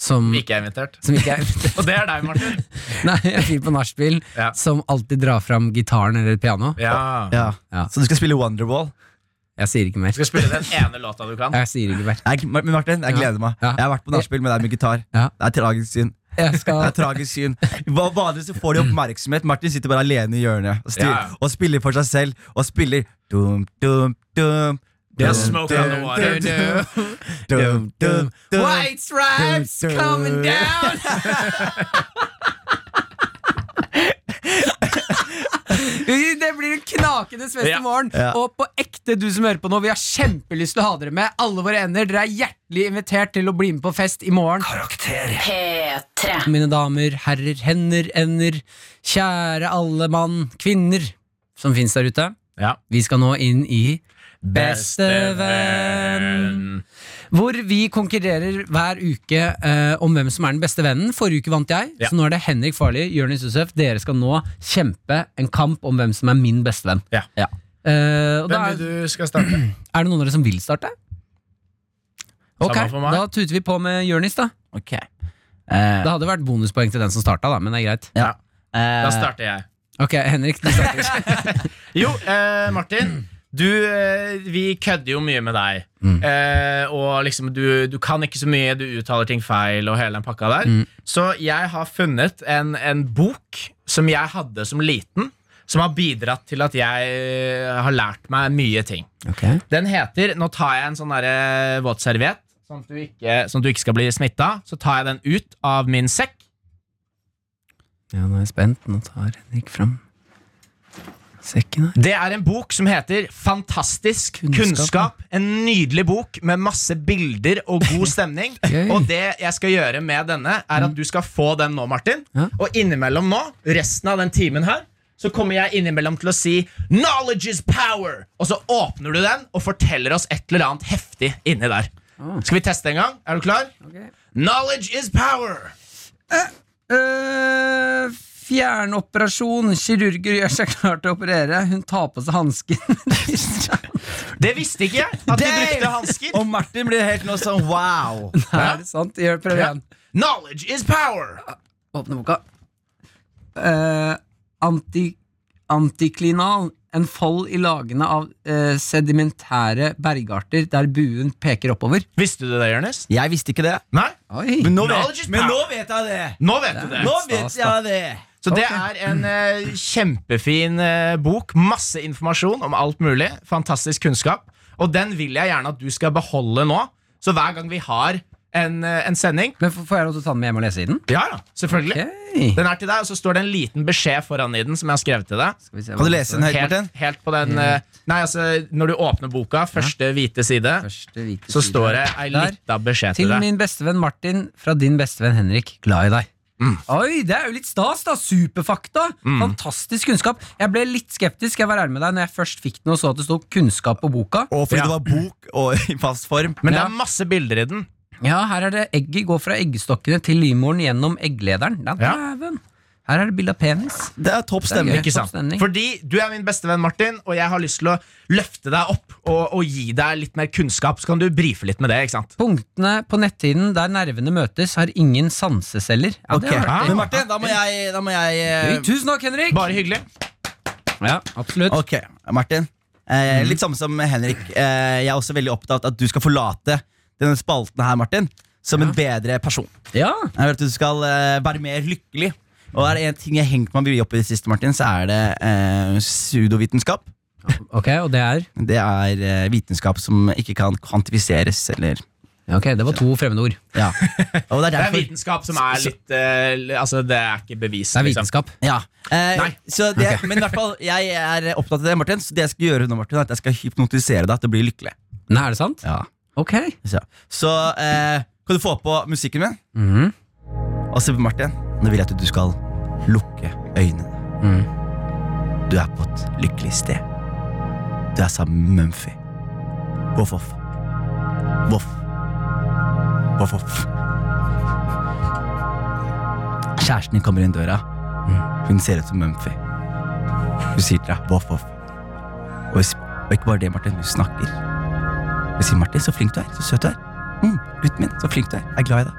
Speaker 3: som
Speaker 5: Ikke er invitert.
Speaker 3: Som ikke er
Speaker 5: Og det er deg, Martin.
Speaker 3: Nei, en fyr på nachspiel
Speaker 5: Ja.
Speaker 3: som alltid drar fram gitaren eller et piano.
Speaker 5: Ja.
Speaker 2: Ja.
Speaker 3: Ja.
Speaker 2: Så du skal spille Wonderwall?
Speaker 3: Jeg sier ikke mer.
Speaker 5: Du skal spille den ene låta du kan.
Speaker 3: Jeg sier ikke mer.
Speaker 2: Jeg, men Martin, jeg gleder meg.
Speaker 3: Ja.
Speaker 2: Jeg har vært på nachspiel med deg med gitar.
Speaker 3: Ja.
Speaker 2: Det er tragisk syn.
Speaker 3: Jeg
Speaker 2: Det er tragisk syn Hva- Vanligvis så får de oppmerksomhet. Martin sitter bare alene i hjørnet og, styr,
Speaker 5: Ja.
Speaker 2: og spiller for seg selv. Og spiller dum, dum, dum,
Speaker 5: Det er
Speaker 2: dum,
Speaker 5: smoke on the
Speaker 2: dum,
Speaker 5: water.
Speaker 2: dum, dum, dum, dum.
Speaker 3: White stripes
Speaker 2: Dum, dum.
Speaker 3: coming down! Det blir en knakende
Speaker 5: svett
Speaker 3: i morgen.
Speaker 2: Ja.
Speaker 3: Og på ekte, du som hører på nå, vi har kjempelyst til å ha dere med. Alle våre ender. Dere er hjertelig invitert til å bli med på fest i morgen.
Speaker 4: Karakter.
Speaker 6: P3.
Speaker 3: Mine damer, herrer, hender, ender, kjære alle mann, kvinner som fins der ute.
Speaker 5: Ja.
Speaker 3: Vi skal nå inn i Bestevenn. Hvor vi konkurrerer hver uke eh, om hvem som er den beste vennen. Forrige uke vant jeg,
Speaker 5: Ja.
Speaker 3: så nå er det Henrik Farley, Jonis Josef. Dere skal nå kjempe en kamp om hvem som er min bestevenn.
Speaker 5: Ja.
Speaker 3: Eh, og da
Speaker 5: Hvem
Speaker 3: er,
Speaker 5: vil du skal starte?
Speaker 3: er det noen av dere som vil starte? Ok,
Speaker 5: Samme for meg.
Speaker 3: Da tuter vi på med Jonis, da.
Speaker 2: Ok. Eh,
Speaker 3: Det hadde vært bonuspoeng til den som starta, da, men det er greit.
Speaker 2: ja.
Speaker 5: Da
Speaker 2: Eh,
Speaker 5: starter jeg.
Speaker 3: Ok, Henrik, du starter.
Speaker 5: Jo, eh, Martin. Du, eh, vi kødder jo mye med deg.
Speaker 3: Mm.
Speaker 5: Eh, og liksom du, du kan ikke så mye, du uttaler ting feil og hele den pakka der.
Speaker 3: Mm.
Speaker 5: Så jeg har funnet en, en bok som jeg hadde som liten, som har bidratt til at jeg eh, har lært meg mye ting.
Speaker 3: Okay.
Speaker 5: Den heter Nå tar jeg en sånn derre våtserviett, sånn at du ikke, sånn at du ikke skal bli smitta. Så tar jeg den ut av min sekk.
Speaker 3: Ja, nå er jeg spent. Nå tar Henrik fram sekken her.
Speaker 5: Det er en bok som heter Fantastisk
Speaker 3: Kunnskap,
Speaker 5: kunnskap. En nydelig bok med masse bilder og god stemning. Og det jeg skal gjøre med denne, er at du skal få den nå, Martin.
Speaker 3: Ja.
Speaker 5: Og innimellom nå, resten av den timen her, så kommer jeg innimellom til å si 'Knowledge is power'. Og så åpner du den og forteller oss et eller annet heftig inni der. Skal vi teste en gang? Er du klar? Knowledge is power.
Speaker 3: Øh, Fjernoperasjon. Kirurger gjør seg klar til å operere. Hun tar på seg hansken.
Speaker 5: Det visste ikke jeg. At
Speaker 2: Damn!
Speaker 5: brukte hansker.
Speaker 2: og Martin blir helt nå sånn wow.
Speaker 3: er det sant? Gjør Prøv igjen.
Speaker 5: Knowledge is power.
Speaker 3: Åpne boka. Uh, anti, antiklinal. En fold i lagene av uh, sedimentære bergarter der buen peker oppover.
Speaker 5: Visste du det, Jonis?
Speaker 2: Jeg visste ikke det.
Speaker 5: Nei?
Speaker 3: Oi.
Speaker 2: Men nå, vet, men nå vet jeg det.
Speaker 5: Nå vet du det.
Speaker 2: Nå vet jeg det.
Speaker 5: Så det er en eh, kjempefin eh, bok. Masse informasjon om alt mulig. Fantastisk kunnskap. Og den vil jeg gjerne at du skal beholde nå. Så hver gang vi har en, eh, en sending
Speaker 3: Men får jeg lov til å ta den med hjem og lese i den?
Speaker 5: Ja, ja, selvfølgelig.
Speaker 3: Okay.
Speaker 5: Den er til deg, og så står det en liten beskjed foran i den som jeg har skrevet til deg.
Speaker 2: Kan du lese den høyt, Martin?
Speaker 5: helt på den eh, Nei, altså, når du åpner boka, første hvite side,
Speaker 3: Første hvite
Speaker 5: så
Speaker 3: side.
Speaker 5: står det ei lita beskjed
Speaker 3: Til
Speaker 5: til deg.
Speaker 3: min bestevenn Martin fra din bestevenn Henrik. Glad i deg.
Speaker 5: Mm.
Speaker 3: Oi, det er jo litt stas, da! Superfakta! Fantastisk kunnskap. Jeg ble litt skeptisk jeg var ærlig med deg når jeg først fikk den og så at det sto kunnskap på boka.
Speaker 2: Og fordi
Speaker 5: Ja.
Speaker 2: det var bok og i fast form.
Speaker 5: Men det er masse bilder i den.
Speaker 3: Ja, her er det egget går fra eggstokkene til livmoren gjennom egglederen. Den,
Speaker 5: Ja.
Speaker 3: dæven. Her er det bilde av penis.
Speaker 2: Det er topp stemning.
Speaker 5: Ikke sant?
Speaker 3: Topp stemning.
Speaker 5: Fordi du er min bestevenn Martin, og jeg har lyst til å løfte deg opp og, og gi deg litt mer kunnskap. Så kan du brife litt med det. ikke sant?
Speaker 3: Punktene på netthinnen der nervene møtes, har ingen sanseceller. Ja, det
Speaker 2: Ok,
Speaker 3: er.
Speaker 2: Men Martin, da må jeg, da må jeg eh,
Speaker 3: Tusen takk, Henrik!
Speaker 5: Bare hyggelig.
Speaker 3: Ja, absolutt.
Speaker 2: Ok, Martin. Eh, litt samme som Henrik. Eh, jeg er også veldig opptatt av at du skal forlate denne spalten her, Martin, som en bedre person.
Speaker 3: Ja,
Speaker 2: Jeg vil at du skal eh, være mer lykkelig. Og er det en ting jeg har hengt meg mye opp i det siste, Martin, så er det eh, pseudovitenskap.
Speaker 3: Ok, og det er?
Speaker 2: Det er eh, vitenskap som ikke kan kvantifiseres, eller
Speaker 3: Ok, det var to fremmedord.
Speaker 2: Ja. Og det er
Speaker 5: Det er
Speaker 2: derfor
Speaker 5: vitenskap som er litt eh, Altså, det er ikke bevis.
Speaker 3: Det er
Speaker 5: liksom.
Speaker 3: vitenskap.
Speaker 2: Ja. Eh,
Speaker 5: Nei.
Speaker 2: så det, Men i hvert fall, jeg er opptatt av det, Martin. Så det jeg skal gjøre nå, Martin, er at jeg skal hypnotisere deg til å bli lykkelig.
Speaker 3: Nei, er det sant?
Speaker 2: Ja.
Speaker 3: Ok.
Speaker 2: Så, så eh, kan du få på musikken min?
Speaker 3: Mhm.
Speaker 2: Og se på Martin. Nå vil jeg at du skal lukke øynene.
Speaker 3: Mm.
Speaker 2: Du er på et lykkelig sted. Du er sammen med Mumphy. Voff, voff. Voff. Voff, voff. Kjæresten din kommer inn døra. Hun ser ut som Mumphy. Hun sier til deg voff, voff. Og, og ikke bare det, Martin. Hun snakker. Hun sier 'Martin, så flink du er. Så søt du er'. Mm, gutten min, så flink du er. Jeg er glad i deg.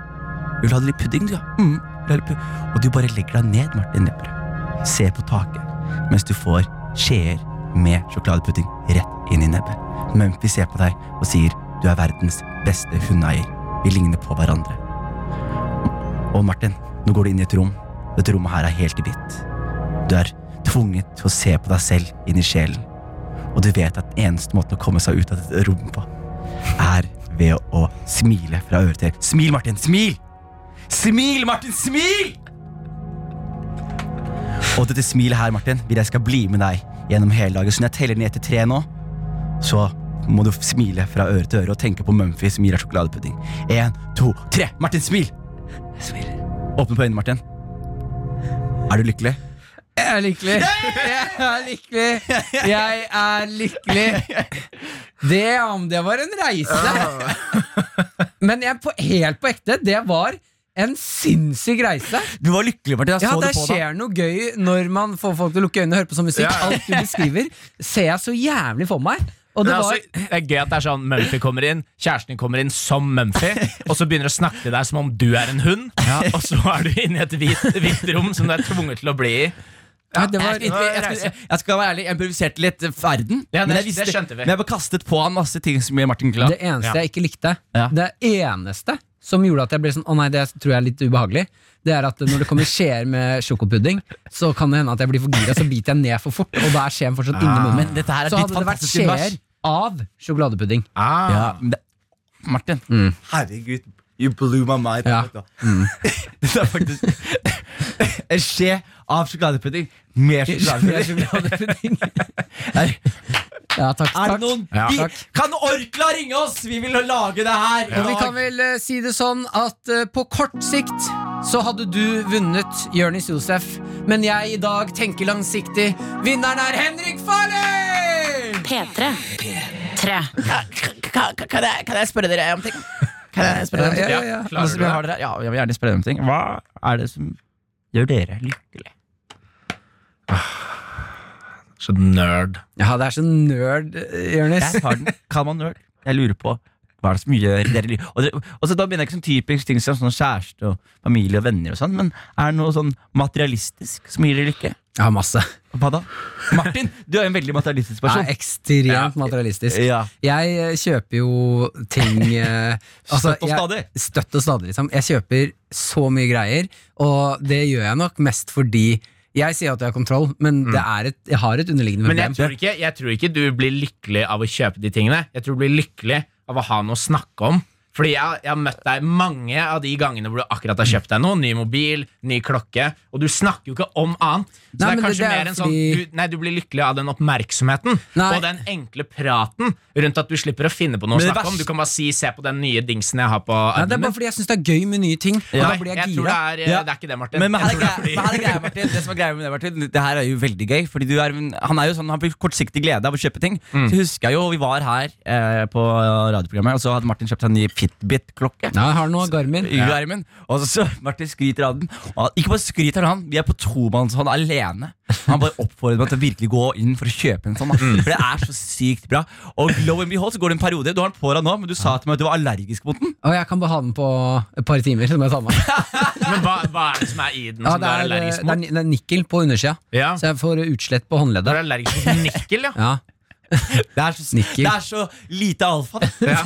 Speaker 2: Vil du ha litt pudding, du, ja? Mm, og du bare legger deg ned, Martin Lepperød. Ser på taket mens du får skjeer med sjokoladepudding rett inn i nebbet. Mumphy ser på deg og sier du er verdens beste hundeeier. Vi ligner på hverandre. Og Martin, nå går du inn i et rom. Dette rommet her er helt hvitt. Du er tvunget til å se på deg selv inn i sjelen. Og du vet at eneste måten å komme seg ut av dette rommet på, er ved å smile fra øre til øre. Smil, Martin! Smil! Smil, Martin! Smil! Og dette smilet her, Martin, vil jeg skal bli med deg gjennom hele dagen. Så når jeg teller ned til tre nå, så må du smile fra øre til øre og tenke på Mumphy som gir deg sjokoladepudding. En, to, tre! Martin, smil! Smil. Åpne på øynene, Martin. Er du lykkelig?
Speaker 3: Jeg er lykkelig. Jeg er lykkelig. Jeg er lykkelig. Det, om det var en reise. Men jeg, på, helt på ekte, det var en sinnssyk reise.
Speaker 2: Du var lykkelig, Martin. Jeg
Speaker 3: Ja,
Speaker 2: så
Speaker 3: Det
Speaker 2: det på deg.
Speaker 3: skjer noe gøy når man får folk til å lukke øynene og høre på sånn musikk. Alt du beskriver, ser jeg så jævlig for meg. Og
Speaker 5: Det
Speaker 3: det
Speaker 5: er,
Speaker 3: var
Speaker 5: altså, det er gøy at det er sånn Mumphy kommer inn, kjæresten din kommer inn som Mumphy, og så begynner å snakke til deg som om du er en hund, og så er du inne i et hvitt, hvitt rom som du er tvunget til å bli i.
Speaker 3: ja, det var,
Speaker 2: jeg, jeg, jeg, skal, jeg skal være ærlig, jeg improviserte litt eh, ferden.
Speaker 5: Ja,
Speaker 2: men jeg visste,
Speaker 5: det vi.
Speaker 2: Men jeg bare kastet på han masse ting som gjør Martin glad.
Speaker 3: Det eneste jeg ikke likte,
Speaker 2: Ja.
Speaker 3: det eneste som gjorde at jeg ble sånn Å nei, det tror jeg er litt ubehagelig, det er at når det kommer skjeer med sjokopudding, så kan det hende at jeg blir for gira, så biter jeg ned for fort, og da er skjeen fortsatt inni munnen.
Speaker 2: Er
Speaker 3: så hadde det vært skjeer av sjokoladepudding.
Speaker 5: Ah.
Speaker 2: Ja, det, Martin,
Speaker 3: Mm.
Speaker 2: herregud, you blew my mind.
Speaker 3: Ja.
Speaker 2: det er faktisk en skje av sjokoladepudding med sjokoladepudding.
Speaker 3: Ja, takk,
Speaker 2: er det
Speaker 3: takk.
Speaker 2: noen
Speaker 5: Ja.
Speaker 2: vi, Kan Orkla ringe oss? Vi vil lage det her. Ja.
Speaker 3: Og vi kan vel uh, si det sånn at uh, på kort sikt så hadde du vunnet Jonis Josef, men jeg i dag tenker langsiktig. Vinneren er Henrik Farley!
Speaker 6: P3. 3.
Speaker 2: kan, kan, jeg, kan jeg spørre dere om ting? Kan jeg spørre dere om ting?
Speaker 3: Ja, ja, ja.
Speaker 5: Klarer du det?
Speaker 2: ja, jeg vil gjerne spørre dere om ting. Hva er det som gjør dere lykkelig?
Speaker 5: Så nerd.
Speaker 3: Ja, det er så nerd, eh, Jonis.
Speaker 2: Jeg tar den. Kall meg nerd. Jeg lurer på hva er det som gjør dere lykkelig. Og, det, og så da begynner jeg ikke sånn typisk ting som sånn kjæreste og familie og venner, og sånn men er det noe sånn materialistisk som gir dere lykke?
Speaker 3: Ja, masse.
Speaker 2: Hva da? Martin, du er en veldig materialistisk
Speaker 3: Jeg
Speaker 2: person.
Speaker 3: er ekstremt
Speaker 5: Ja.
Speaker 3: materialistisk.
Speaker 2: Ja.
Speaker 3: Jeg eh, kjøper jo ting eh, altså,
Speaker 2: Støtt og
Speaker 3: jeg-
Speaker 2: stadig.
Speaker 3: Støtt og stadig, liksom. Jeg kjøper så mye greier, og det gjør jeg nok mest fordi jeg sier at jeg har kontroll, men det er et, jeg har et underliggende
Speaker 5: Men jeg
Speaker 3: problem.
Speaker 5: tror, ikke, jeg tror ikke du blir lykkelig av å kjøpe de tingene. Jeg tror du blir lykkelig av å ha noe å snakke om. Fordi jeg, jeg har møtt deg mange av de gangene hvor du akkurat har kjøpt deg noe. Ny mobil, ny klokke. Og du snakker jo ikke om annet. Så
Speaker 3: Nei,
Speaker 5: det er kanskje
Speaker 3: det er
Speaker 5: mer en sånn
Speaker 3: fordi-
Speaker 5: du, Nei, du blir lykkelig av den oppmerksomheten
Speaker 3: Nei.
Speaker 5: og den enkle praten rundt at du slipper å finne på noe å snakke vers...
Speaker 2: om.
Speaker 5: Du kan bare si 'se på den nye dingsen jeg har på
Speaker 3: Nei, det er bare fordi jeg syns det er gøy med nye ting. Og
Speaker 2: Ja.
Speaker 3: da blir jeg,
Speaker 5: jeg gira. det er,
Speaker 2: Ja.
Speaker 5: det er ikke det, Martin.
Speaker 2: Men, men, her er men her er greia, Martin. Det som er greia med det, Martin Det her er jo veldig gøy. Fordi du er, han er jo sånn Han blir kortsiktig glede av å kjøpe ting. Så husker jeg jo Vi var her eh, på radioprogrammet, og så hadde Martin kjøpt seg en ny Fitbit-klokke.
Speaker 3: Ja, jeg har noe Garmin.
Speaker 2: Så, ja. Garmin. Og så, så Martin skryter av den. Og han- ikke bare skryter han, vi er på tomannshånd alene. Han bare oppfordrer meg til å virkelig gå inn for å kjøpe en sånn. Mm. For det er så sykt bra. Og lo and behold så går det en periode. Du har den på deg nå, men du sa til meg at du var allergisk mot den.
Speaker 3: Og jeg kan bare ha den på et par timer. Så må jeg ta med.
Speaker 5: Men hva, hva er det som er i den
Speaker 3: Ja,
Speaker 5: som
Speaker 3: det,
Speaker 5: du er
Speaker 3: er,
Speaker 5: allergisk
Speaker 3: det, er,
Speaker 5: mot?
Speaker 3: det er nikkel på undersida,
Speaker 5: Ja.
Speaker 3: så jeg får utslett på
Speaker 5: Du er allergisk mot nikkel, ja.
Speaker 3: Ja.
Speaker 2: Det er så,
Speaker 3: Nikkel.
Speaker 2: det er så lite alfa. Ja.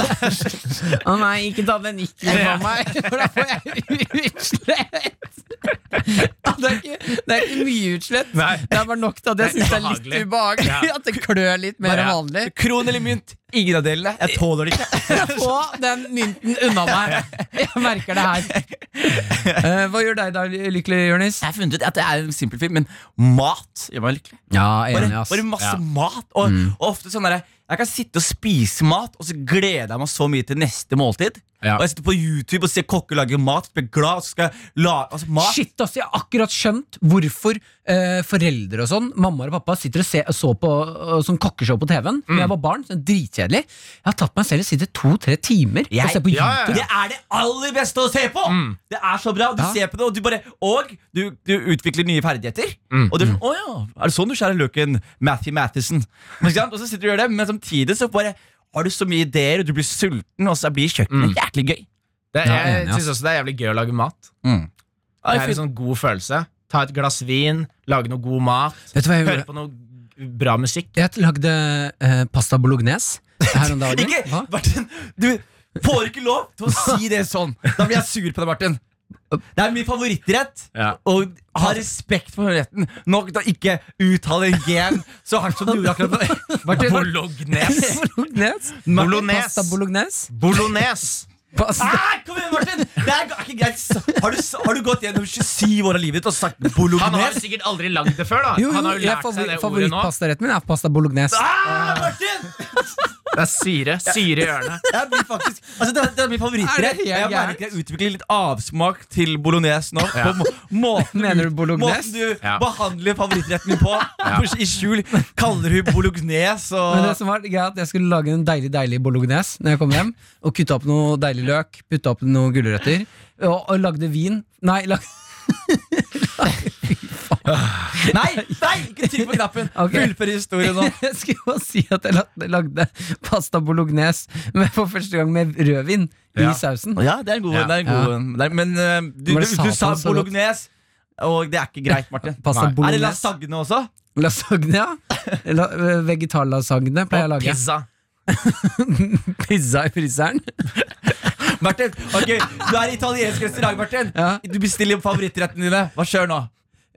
Speaker 3: Å nei, ikke ta den nikkelen på meg, for da får jeg utslett! Det er ikke, det er ikke mye utslett.
Speaker 5: Nei.
Speaker 3: Det er bare nok til at jeg syns det er litt
Speaker 5: ubehagelig.
Speaker 3: Ja. At det klør litt mer enn vanlig.
Speaker 2: Kron eller mynt? Ingen av delene. Jeg tåler det ikke.
Speaker 3: Få den mynten unna meg. Jeg merker det her. Uh, hva gjør deg da lykkelig, Jonis?
Speaker 2: Jeg har funnet ut at det er en simpel film, men mat gjør meg lykkelig.
Speaker 3: Ja,
Speaker 2: Bare,
Speaker 3: enig, ass.
Speaker 2: bare masse
Speaker 5: Ja.
Speaker 2: mat. Og, og ofte sånn der, Jeg kan sitte og spise mat, og så gleder jeg meg så mye til neste måltid.
Speaker 5: Ja.
Speaker 2: Og jeg sitter på YouTube og ser kokker lage mat, blir glad, så skal jeg la, altså, mat.
Speaker 3: Shit, ass, jeg har akkurat skjønt hvorfor eh, foreldre og sånn, mamma og pappa, sitter og se, så på uh, sånn kokkeshow på TV-en.
Speaker 2: Mm.
Speaker 3: Jeg var barn, sånn dritkjedelig. Jeg har tatt meg selv og sitter to-tre timer og se på
Speaker 5: Ja,
Speaker 3: YouTube.
Speaker 2: Det er det aller beste å se på! Det er så bra. Du ser på det, og du bare Og du, du utvikler nye ferdigheter.
Speaker 5: Mm.
Speaker 2: Og du er sånn Å ja, er det sånn du skjærer løken? Matthew sant? Og så sitter du og gjør det, men samtidig så bare har du så mye ideer, og du blir sulten, og så blir kjøkkenet jæklig gøy.
Speaker 5: Det,
Speaker 3: Ja,
Speaker 5: jeg
Speaker 3: enig,
Speaker 5: syns også det er jævlig gøy å lage mat.
Speaker 2: Mm.
Speaker 5: Det er en sånn god følelse. Ta et glass vin, lage noe god mat,
Speaker 3: Vet du hva jeg
Speaker 5: høre på noe bra musikk.
Speaker 3: Jeg lagde eh, pasta bolognese her om dagen.
Speaker 2: Ikke, Martin, du får ikke lov til å si det sånn. Da blir jeg sur på deg, Martin. Det er min favorittrett.
Speaker 5: Ja.
Speaker 2: Og ha respekt for retten. Nok til å ikke uttale en gen så hardt som du gjorde akkurat nå. Bolognes.
Speaker 5: Bolognes.
Speaker 3: Bolognes.
Speaker 5: Bolognese.
Speaker 3: Pasta bolognese?
Speaker 5: Bolognese.
Speaker 3: Pasta.
Speaker 2: Nei, kom igjen, Martin! Det er ikke greit. Har du, har du gått gjennom 27 år av livet ditt og sagt
Speaker 5: Han har sikkert aldri lagd det før. da
Speaker 3: Jo,
Speaker 5: Han har jo lært seg det ordet nå.
Speaker 3: favorittpastaretten min er pasta bolognese.
Speaker 2: Ah, Martin!
Speaker 5: Det er syre. Syre i ørene.
Speaker 2: Jeg blir faktisk altså, det, er, det er min favorittrett. Jeg merker jeg utvikler litt avsmak til bolognese nå. På må, måten,
Speaker 3: Mener du bolognese?
Speaker 2: Måten du
Speaker 5: Ja.
Speaker 2: behandler favorittretten min på. I skjul kaller hun bolognese.
Speaker 3: Men det som var greit at Jeg skulle lage en deilig deilig bolognese Når jeg kom hjem. Og kutte opp noe deilig løk, putte opp noen gulrøtter. Og, og lagde vin. Nei, lag,
Speaker 2: Nei, nei, ikke trykk på knappen!
Speaker 3: Okay.
Speaker 2: Fullfør historien nå.
Speaker 3: jeg skulle bare si at jeg lagde, lagde pasta bolognese Men for første gang med rødvin i sausen.
Speaker 2: Ja, det er en god,
Speaker 5: Ja.
Speaker 2: er en god er, Men eh, du, du, du sa bolognese, og det er ikke greit, Martin.
Speaker 3: Pasta
Speaker 2: Er det lasagne også?
Speaker 3: Lasagne, ja. La, Vegetarlasagne pleier jeg å lage.
Speaker 5: pizza.
Speaker 3: Pizza i fryseren.
Speaker 2: Martin, ok, Du er i italiensk restaurant, Martin.
Speaker 3: Ja.
Speaker 2: Du bestiller favorittrettene dine. Hva skjer nå?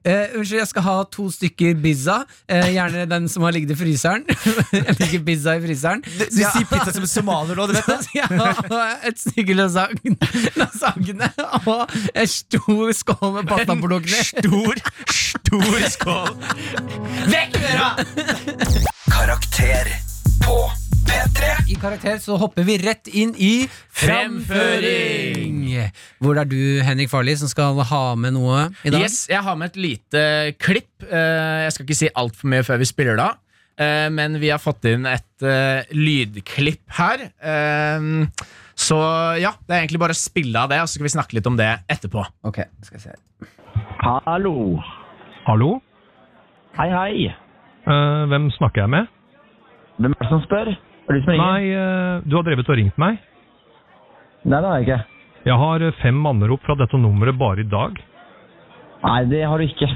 Speaker 3: Eh, unnskyld, jeg skal ha to stykker pizza. Eh, gjerne den som har ligget i fryseren. jeg liker pizza i fryseren.
Speaker 2: Du, du sier pizza som en somalier nå, du vet det?
Speaker 3: Ja, og et stykke lasagne, lasagne og en stor skål med pasta bolognese.
Speaker 2: Stor, stor skål. Vekk med dere!
Speaker 4: Karakter på P3.
Speaker 3: I karakter så hopper vi rett inn i
Speaker 5: Fremføring.
Speaker 3: Hvor det er du, Henrik Farli, som skal ha med noe i dag.
Speaker 5: Yes, Jeg har med et lite klipp. Eh, Jeg skal ikke si altfor mye før vi spiller det av. Eh, Men vi har fått inn et eh, lydklipp her. Eh, Så ja, det er egentlig bare å spille av det, og så skal vi snakke litt om det etterpå.
Speaker 3: Ok, skal vi se
Speaker 8: Hallo.
Speaker 9: Hallo?
Speaker 8: Hei, hei.
Speaker 9: Eh, hvem snakker jeg med?
Speaker 8: Hvem er det som spør? Er du som ringer?
Speaker 9: Nei, eh, du har drevet og ringt meg.
Speaker 8: Nei, det har jeg ikke.
Speaker 9: Jeg har eh, fem anrop fra dette nummeret bare i dag.
Speaker 8: Nei, det har du ikke.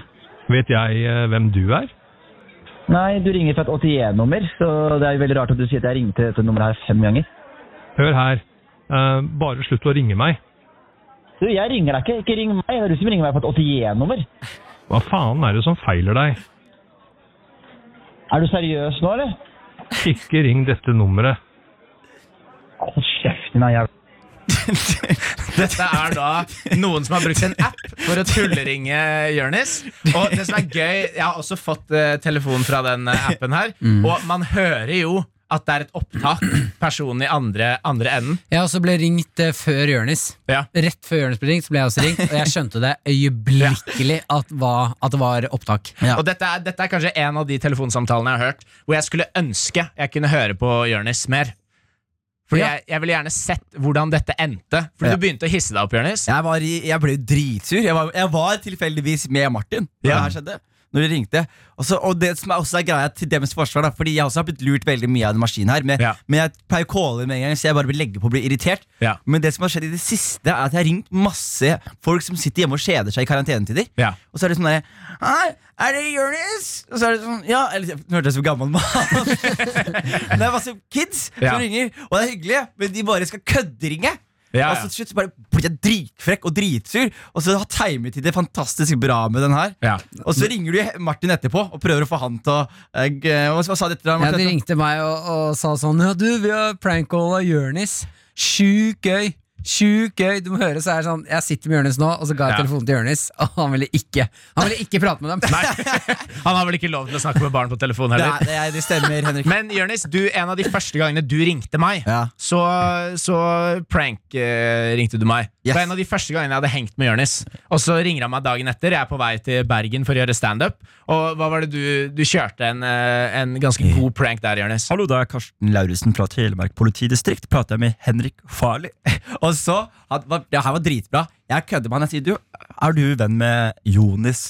Speaker 9: Vet jeg eh, hvem du er?
Speaker 8: Nei, du ringer fra et 81-nummer, så det er jo veldig rart at du sier at jeg ringte dette nummeret her fem ganger.
Speaker 9: Hør her. Bare slutt å ringe meg.
Speaker 8: Du, jeg ringer deg ikke. Ikke ring meg. Det er du som ringer meg på et 81-nummer.
Speaker 9: Hva faen er det som feiler deg?
Speaker 8: Er du seriøs nå, eller?
Speaker 9: Ikke ring dette nummeret.
Speaker 8: Hold kjeften, din jævla
Speaker 5: Dette er da noen som har brukt en app for å tulleringe Jonis. Og det som er gøy, jeg har også fått eh, telefon fra den eh, appen her, og man hører jo at det er et opptak. Personen i andre, andre enden.
Speaker 3: Jeg også ble ringt eh, før Jonis.
Speaker 5: Ja.
Speaker 3: Rett før Jonis ble ringt, så ble jeg også ringt, og jeg skjønte det øyeblikkelig at, var, at det var opptak.
Speaker 5: Og dette er, dette er kanskje en av de telefonsamtalene jeg har hørt hvor jeg skulle ønske jeg kunne høre på Jonis mer. Fordi
Speaker 3: Ja.
Speaker 5: jeg, jeg ville gjerne sett hvordan dette endte. Fordi
Speaker 2: Ja.
Speaker 5: du begynte å hisse deg opp, Jonis.
Speaker 2: Jeg, var i, jeg ble jo dritsur. Jeg var, jeg var tilfeldigvis med Martin da
Speaker 5: Ja.
Speaker 2: det her skjedde. Når de ringte og, så, og det som er også er greia til deres forsvar da, Fordi jeg også har blitt lurt veldig mye av den maskinen her Men,
Speaker 5: Ja.
Speaker 2: men jeg pleier å calle med en gang Så jeg bare vil legge på og bli irritert
Speaker 5: Ja.
Speaker 2: Men det som har skjedd i det siste Er at jeg har ringt masse folk som sitter hjemme og kjeder seg i karantenetider
Speaker 5: Ja.
Speaker 2: Og så er det sånn der er det Jonis? Og så er det sånn, ja Eller, nå hørte jeg som gammel mann Det er masse kids som ringer Og det er hyggelig Men de bare skal kødderinge
Speaker 5: Ja,
Speaker 2: Og så til slutt bare blir jeg dritfrekk og dritsur, og så har timet til det fantastisk bra med den her.
Speaker 5: Ja.
Speaker 2: Og så ringer du Martin etterpå og prøver å få han til å eh, Hva hva sa du etter?
Speaker 3: Ja, de ringte meg og, og sa sånn Ja, du, vi har prank-calla Jørnis. Sjukt gøy. Sjukt gøy. Du må høre, så er det sånn Jeg sitter med Jonis nå, og så ga jeg
Speaker 5: Ja.
Speaker 3: telefonen til Jonis, og han ville ikke Han ville ikke prate med dem.
Speaker 5: Nei, Han har vel ikke lov til å snakke med barn på telefon heller.
Speaker 2: er- det, er- det stemmer, Henrik.
Speaker 5: Men Jonis, du, en av de første gangene du ringte meg,
Speaker 2: Ja.
Speaker 5: så, så prank-ringte du meg.
Speaker 2: Yes.
Speaker 5: Det var en av de første gangene jeg hadde hengt med Jonis. Og så ringer han meg dagen etter. Jeg er på vei til Bergen for å gjøre standup. Og hva var det du, du kjørte en, eh, en ganske god prank der, Jonis.
Speaker 2: Hallo, det er Karsten Lauritzen fra Telemark politidistrikt. Prater jeg med Henrik Farli. og så, han, Det her var dritbra. Jeg kødder med han. Jeg sier, du, er du venn med Jonis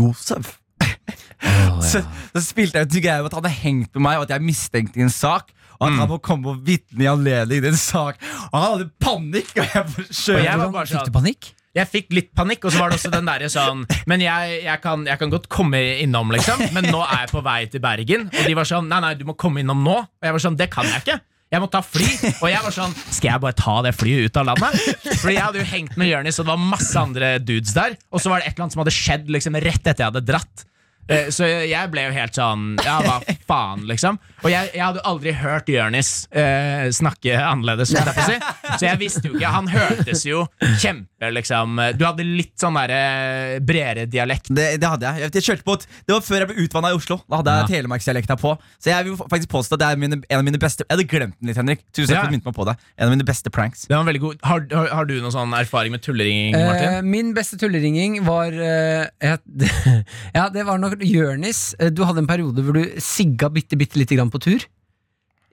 Speaker 2: Josef? så, så spilte jeg ut en greie om at han hadde hengt med meg, og at jeg mistenkte i en sak. Og at han må komme og vitne i anledning til en sak. Og han hadde panikk! Og jeg
Speaker 5: Og jeg var bare sånn, Fikk
Speaker 3: du panikk?
Speaker 5: Jeg fikk litt panikk, og så var det også den derre sånn Men jeg, jeg, kan, jeg kan godt komme innom, liksom. Men nå er jeg på vei til Bergen. Og de var sånn Nei, nei, du må komme innom nå. Og jeg var sånn Det kan jeg ikke. Jeg måtte ta fly. Og jeg var sånn Skal jeg bare ta det flyet ut av landet? Fordi jeg hadde jo hengt med Jonis, og det var masse andre dudes der. Og så var det et eller annet som hadde skjedd liksom rett etter jeg hadde dratt. Eh, Så jeg ble jo helt sånn Ja, hva faen, liksom. Og jeg, jeg hadde jo aldri hørt Jonis eh, snakke annerledes, jeg si. Så jeg visste jo ikke Han hørtes jo kjempe, liksom Du hadde litt sånn derre bredere dialekt.
Speaker 2: Det, det hadde jeg. jeg. kjørte på et, det var før jeg ble utvanna i Oslo. Da hadde jeg telemarksdialekta på. Så jeg vil faktisk påstå at det er mine, en av mine beste Jeg hadde glemt den litt, Henrik. Tusen takk
Speaker 5: Ja.
Speaker 2: for at du meg på det. En av mine beste pranks.
Speaker 5: Det var veldig god Har, har, har du noen sånn erfaring med tulleringing, Martin?
Speaker 3: Eh, min beste tulleringing var eh, jeg, Ja, det var nok Jørnis. Eh, Du hadde en periode hvor du sigga bitte, bitte lite grann på tur.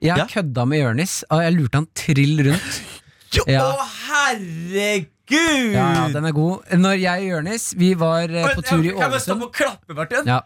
Speaker 3: Jeg
Speaker 2: Ja.
Speaker 3: kødda med Jørnis, og jeg lurte han trill rundt.
Speaker 2: Jo,
Speaker 3: Ja.
Speaker 2: Å, herregud!
Speaker 3: Ja, ja, den er god. Når jeg og Jørnis Vi var eh, på tur i Ålesund
Speaker 2: Kan jeg stoppe og klappe, Martin?
Speaker 3: Ja.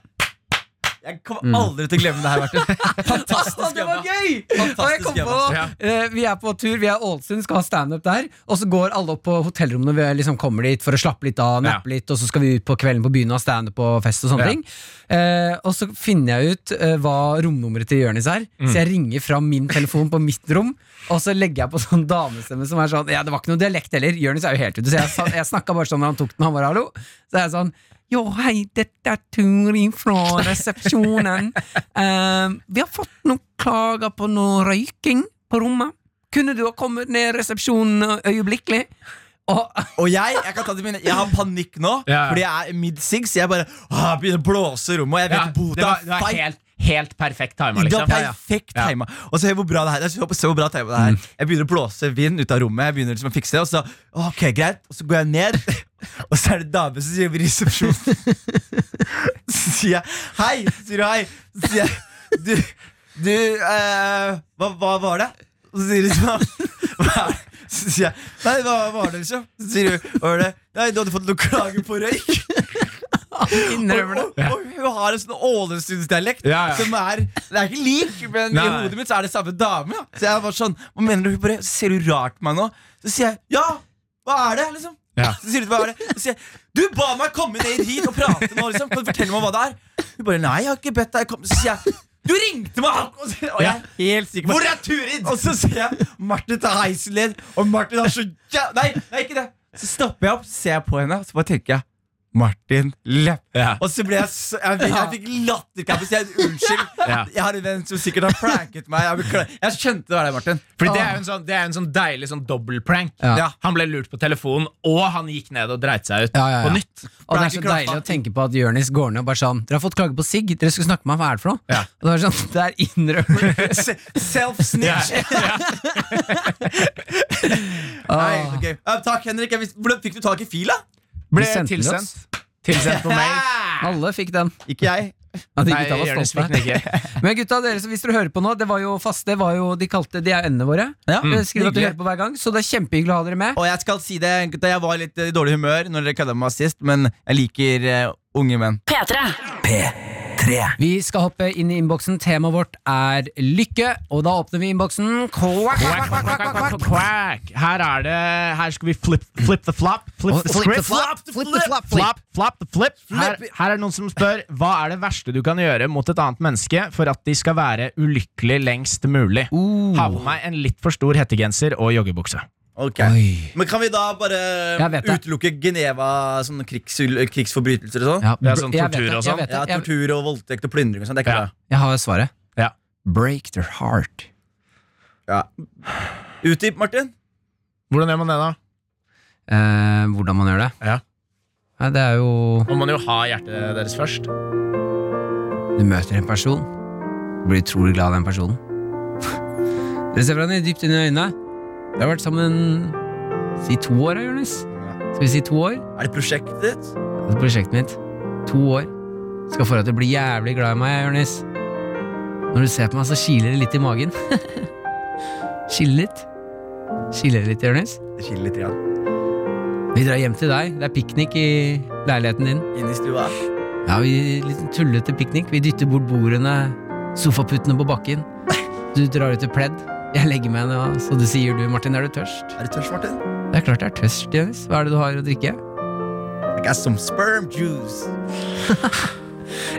Speaker 2: Jeg kommer aldri til å glemme det her, Martin. Fantastisk
Speaker 3: det var gøy! Og jeg kom på. Eh, Vi er på tur, vi er Ålesund, skal ha standup der. Og så går alle opp på hotellrommene vi liksom kommer dit for å slappe litt av, nappe litt, og så skal vi ut på kvelden på byen og ha standup og fest og sånne ting. Eh, og så finner jeg ut eh, hva romnummeret til Jonis er,
Speaker 2: Mm.
Speaker 3: så jeg ringer fra min telefon på mitt rom, og så legger jeg på sånn damestemme som er sånn Ja, det var ikke noe dialekt heller. Jonis er jo helt ute, så jeg, sa- jeg snakka bare sånn når han tok den, han var hallo. Så er jeg sånn Jo, hei, dette er Turi fra resepsjonen. Eh, vi har fått noen klager på noe røyking på rommet. Kunne du ha kommet ned i resepsjonen øyeblikkelig? Og,
Speaker 2: Og jeg jeg kan ta det med, Jeg har panikk nå,
Speaker 5: Ja, ja.
Speaker 2: fordi jeg er mid-six. jeg bare å, begynner å blåse i rommet. Og jeg vet
Speaker 5: Ja,
Speaker 2: bota,
Speaker 5: det var, det var helt, helt perfekt tima,
Speaker 2: Det
Speaker 5: liksom.
Speaker 2: var perfekt
Speaker 5: Ja.
Speaker 2: tima. Og se hvor bra det her Se se hvor bra det her. Jeg begynner å blåse vind ut av rommet. Jeg begynner liksom å fikse det Og så ok, greit Og så går jeg ned, og så er det dame som sier i resepsjonen. Så sier jeg hei. Så sier hun hei. Så sier jeg du, du eh, hva, hva var det? Og så sier hun sånn hva er det? Så sier jeg Nei, hva var det, liksom? Så sier hun Hva var det? Nei, du hadde fått noen klager på røyk.
Speaker 3: innrømmer det.
Speaker 2: Og, og, og hun har en sånn Ålesundsdialekt
Speaker 5: Ja, ja.
Speaker 2: som er Det er ikke lik, men
Speaker 5: Nei.
Speaker 2: i hodet mitt så er det samme dame. Ja. Så jeg var sånn Hva mener du? Hun bare, så ser du rart på meg nå? Så sier jeg ja, hva er det? liksom
Speaker 5: Ja.
Speaker 2: Så sier du hva er? Så sier jeg du ba meg komme ned hit og prate nå, liksom. Kan du fortelle meg hva det er? Hun bare nei, jeg har ikke bedt deg komme. Så sier jeg du ringte meg! Og så- og jeg helt sikker
Speaker 5: Hvor er Turid?
Speaker 2: Og så ser jeg Martin tar heisen og Martin har så. Nei, nei, ikke det. Så stopper jeg opp, ser jeg på henne, og så bare tenker jeg Martin Lepp.
Speaker 5: Ja.
Speaker 2: Og så ble jeg så, Jeg, fikk- jeg fikk latterkrampe. Så jeg unnskyld.
Speaker 5: Ja.
Speaker 2: Jeg har en venn som sikkert har pranket meg. Jeg, jeg skjønte det var deg, Martin.
Speaker 5: Fordi det er jo en sånn, det er en sånn deilig sånn dobbeltprank.
Speaker 3: Ja.
Speaker 2: Ja.
Speaker 5: Han ble lurt på telefonen, og han gikk ned og dreit seg ut
Speaker 3: Ja, ja, ja.
Speaker 5: på nytt.
Speaker 3: Og det er så deilig å tenke på at Jonis går ned og bare sånn Dere har fått klage på sigg, dere skulle snakke med meg, hva er det for noe?
Speaker 5: Ja.
Speaker 3: Og det er sånn, det er
Speaker 2: innrømmelse. Self-snitch. Nei, ok. Uh, takk, Henrik. Hvordan fikk du tak i fila?
Speaker 5: Ble tilsendt. Tilsendt på mail.
Speaker 3: Alle fikk den.
Speaker 2: Ikke jeg.
Speaker 3: Ja, de
Speaker 5: Nei,
Speaker 3: gutta var
Speaker 5: det
Speaker 3: stolte.
Speaker 5: ikke.
Speaker 3: Men gutta, dere, så hvis dere hører på nå, det var jo fast, det var jo, de kalte De er endene våre.
Speaker 2: Ja,
Speaker 3: Eh, Skriv at du hører på hver gang, så det er kjempehyggelig å ha dere med.
Speaker 2: Og jeg skal si det, gutta, jeg var litt i dårlig humør når dere kødda med meg sist, men jeg liker uh, unge menn.
Speaker 6: P3.
Speaker 4: P3.
Speaker 3: Vi skal hoppe inn i innboksen. Temaet vårt er lykke, og da åpner vi innboksen. Quack,
Speaker 5: Quack, quack, quack, quack, quack, quack. Her er det Her skal vi flip, flip the flop. Flip the
Speaker 3: Flip
Speaker 5: script.
Speaker 3: flop, flip the flop.
Speaker 5: Flop, flop the flip. Her, her er det noen som spør hva er det verste du kan gjøre mot et annet menneske for at de skal være ulykkelig lengst mulig. Ha på meg en litt for stor hettegenser og joggebukse.
Speaker 2: Ok.
Speaker 3: Oi.
Speaker 2: Men kan vi da bare utelukke Geneva sånne krigs, krigsforbrytelser og sånn?
Speaker 3: Ja,
Speaker 5: Ja, sånn tortur og sånn.
Speaker 2: Ja, Tortur og voldtekt og plyndring og sånn. Det
Speaker 5: Ja.
Speaker 3: Jeg har svaret.
Speaker 5: Ja.
Speaker 3: Break their heart.
Speaker 2: Ja. Utdyp, Martin.
Speaker 5: Hvordan gjør man det, da?
Speaker 3: Eh, hvordan man gjør det?
Speaker 5: Ja.
Speaker 3: Nei, det er jo
Speaker 5: Må man jo ha hjertet deres først.
Speaker 3: Du møter en person, du blir utrolig glad av den personen. Dere ser hverandre dypt inn i øynene. Dere har vært sammen si to år, Jonis. Skal vi si to år?
Speaker 2: Er det prosjektet ditt?
Speaker 3: Det er prosjektet mitt. To år. Skal få deg til å bli jævlig glad i meg, Jonis. Når du ser på meg, så kiler det litt i magen. kiler litt. Kiler det litt, Jonis.
Speaker 2: Det kiler litt. ja.
Speaker 3: Vi drar hjem til deg. Det er piknik i leiligheten din.
Speaker 2: Inn i stua.
Speaker 3: Ja, vi Litt tullete piknik. Vi dytter bort bordene, sofaputtene på bakken. Du drar ut et pledd. Jeg legger meg ned, så du sier du, Martin, er du tørst?
Speaker 2: Er du tørst, Martin?
Speaker 3: Det er klart jeg er tørst, Jens. Hva er det du har å drikke?
Speaker 2: I got some sperm juice.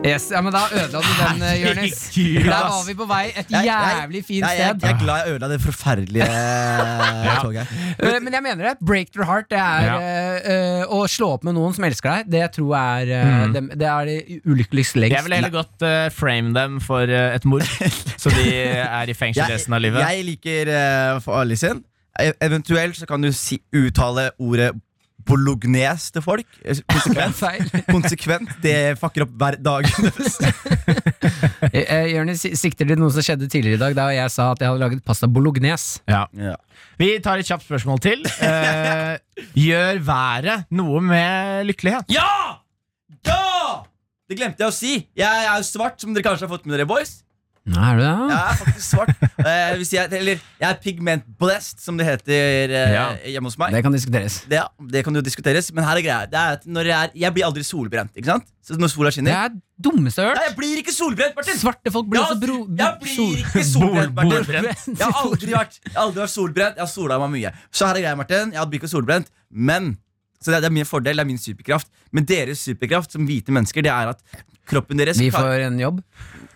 Speaker 3: Yes, ja, men Da ødela du den, eh, Jonis. Der var vi på vei et
Speaker 2: Jeg- jeg-
Speaker 3: jævlig fint
Speaker 2: Jeg, jeg,
Speaker 3: sted.
Speaker 2: jeg er glad jeg ødela det forferdelige toget.
Speaker 3: Eh, Men jeg mener det. Break their heart. Det er
Speaker 5: Ja.
Speaker 3: eh, å slå opp med noen som elsker deg. Det tror jeg er dem- Det er det ulykkeligste lengst.
Speaker 5: Jeg ville heller godt frame dem for et mord, så de er i fengsel resten av livet.
Speaker 2: Jeg liker uh, for alle sin. E- Eventuelt så kan du si, uttale ordet bolognes til folk. Eh, Konsekvent. Konsekvent. Det fucker opp hver dag.
Speaker 3: Eh, eh, sikter til noe som skjedde tidligere i dag, da jeg sa at jeg hadde laget pasta bolognese.
Speaker 5: Ja.
Speaker 2: ja.
Speaker 5: Vi tar et kjapt spørsmål til. Eh, gjør været noe med lykkelighet?
Speaker 2: ja! Ja! Det glemte jeg å si. Jeg er jo svart, som dere kanskje har fått med dere, boys.
Speaker 3: Er du det,
Speaker 2: Jeg er faktisk svart. Eh, hvis jeg, eller jeg er pigment blessed, som det heter eh,
Speaker 5: Ja.
Speaker 2: hjemme hos meg.
Speaker 3: Det kan diskuteres.
Speaker 2: Det, ja, det kan jo diskuteres, men her er greia. Det er at når jeg, er, jeg blir aldri solbrent. Ikke sant? Så når sola
Speaker 3: Det
Speaker 2: skinner
Speaker 3: er det dummeste jeg har
Speaker 2: Nei,
Speaker 3: hørt.
Speaker 2: jeg blir ikke solbrent, Martin!
Speaker 3: Svarte folk blir
Speaker 2: Ja,
Speaker 3: også bro...
Speaker 2: jeg blir ikke solbrent, Martin. Jeg har aldri vært, jeg har aldri vært solbrent. Jeg har sola meg mye. Så her er greia, Martin. Jeg blir ikke solbrent, men Så det er, det er min fordel, det er min superkraft. Men deres superkraft som hvite mennesker, det er at kroppen deres
Speaker 3: Vi får en jobb.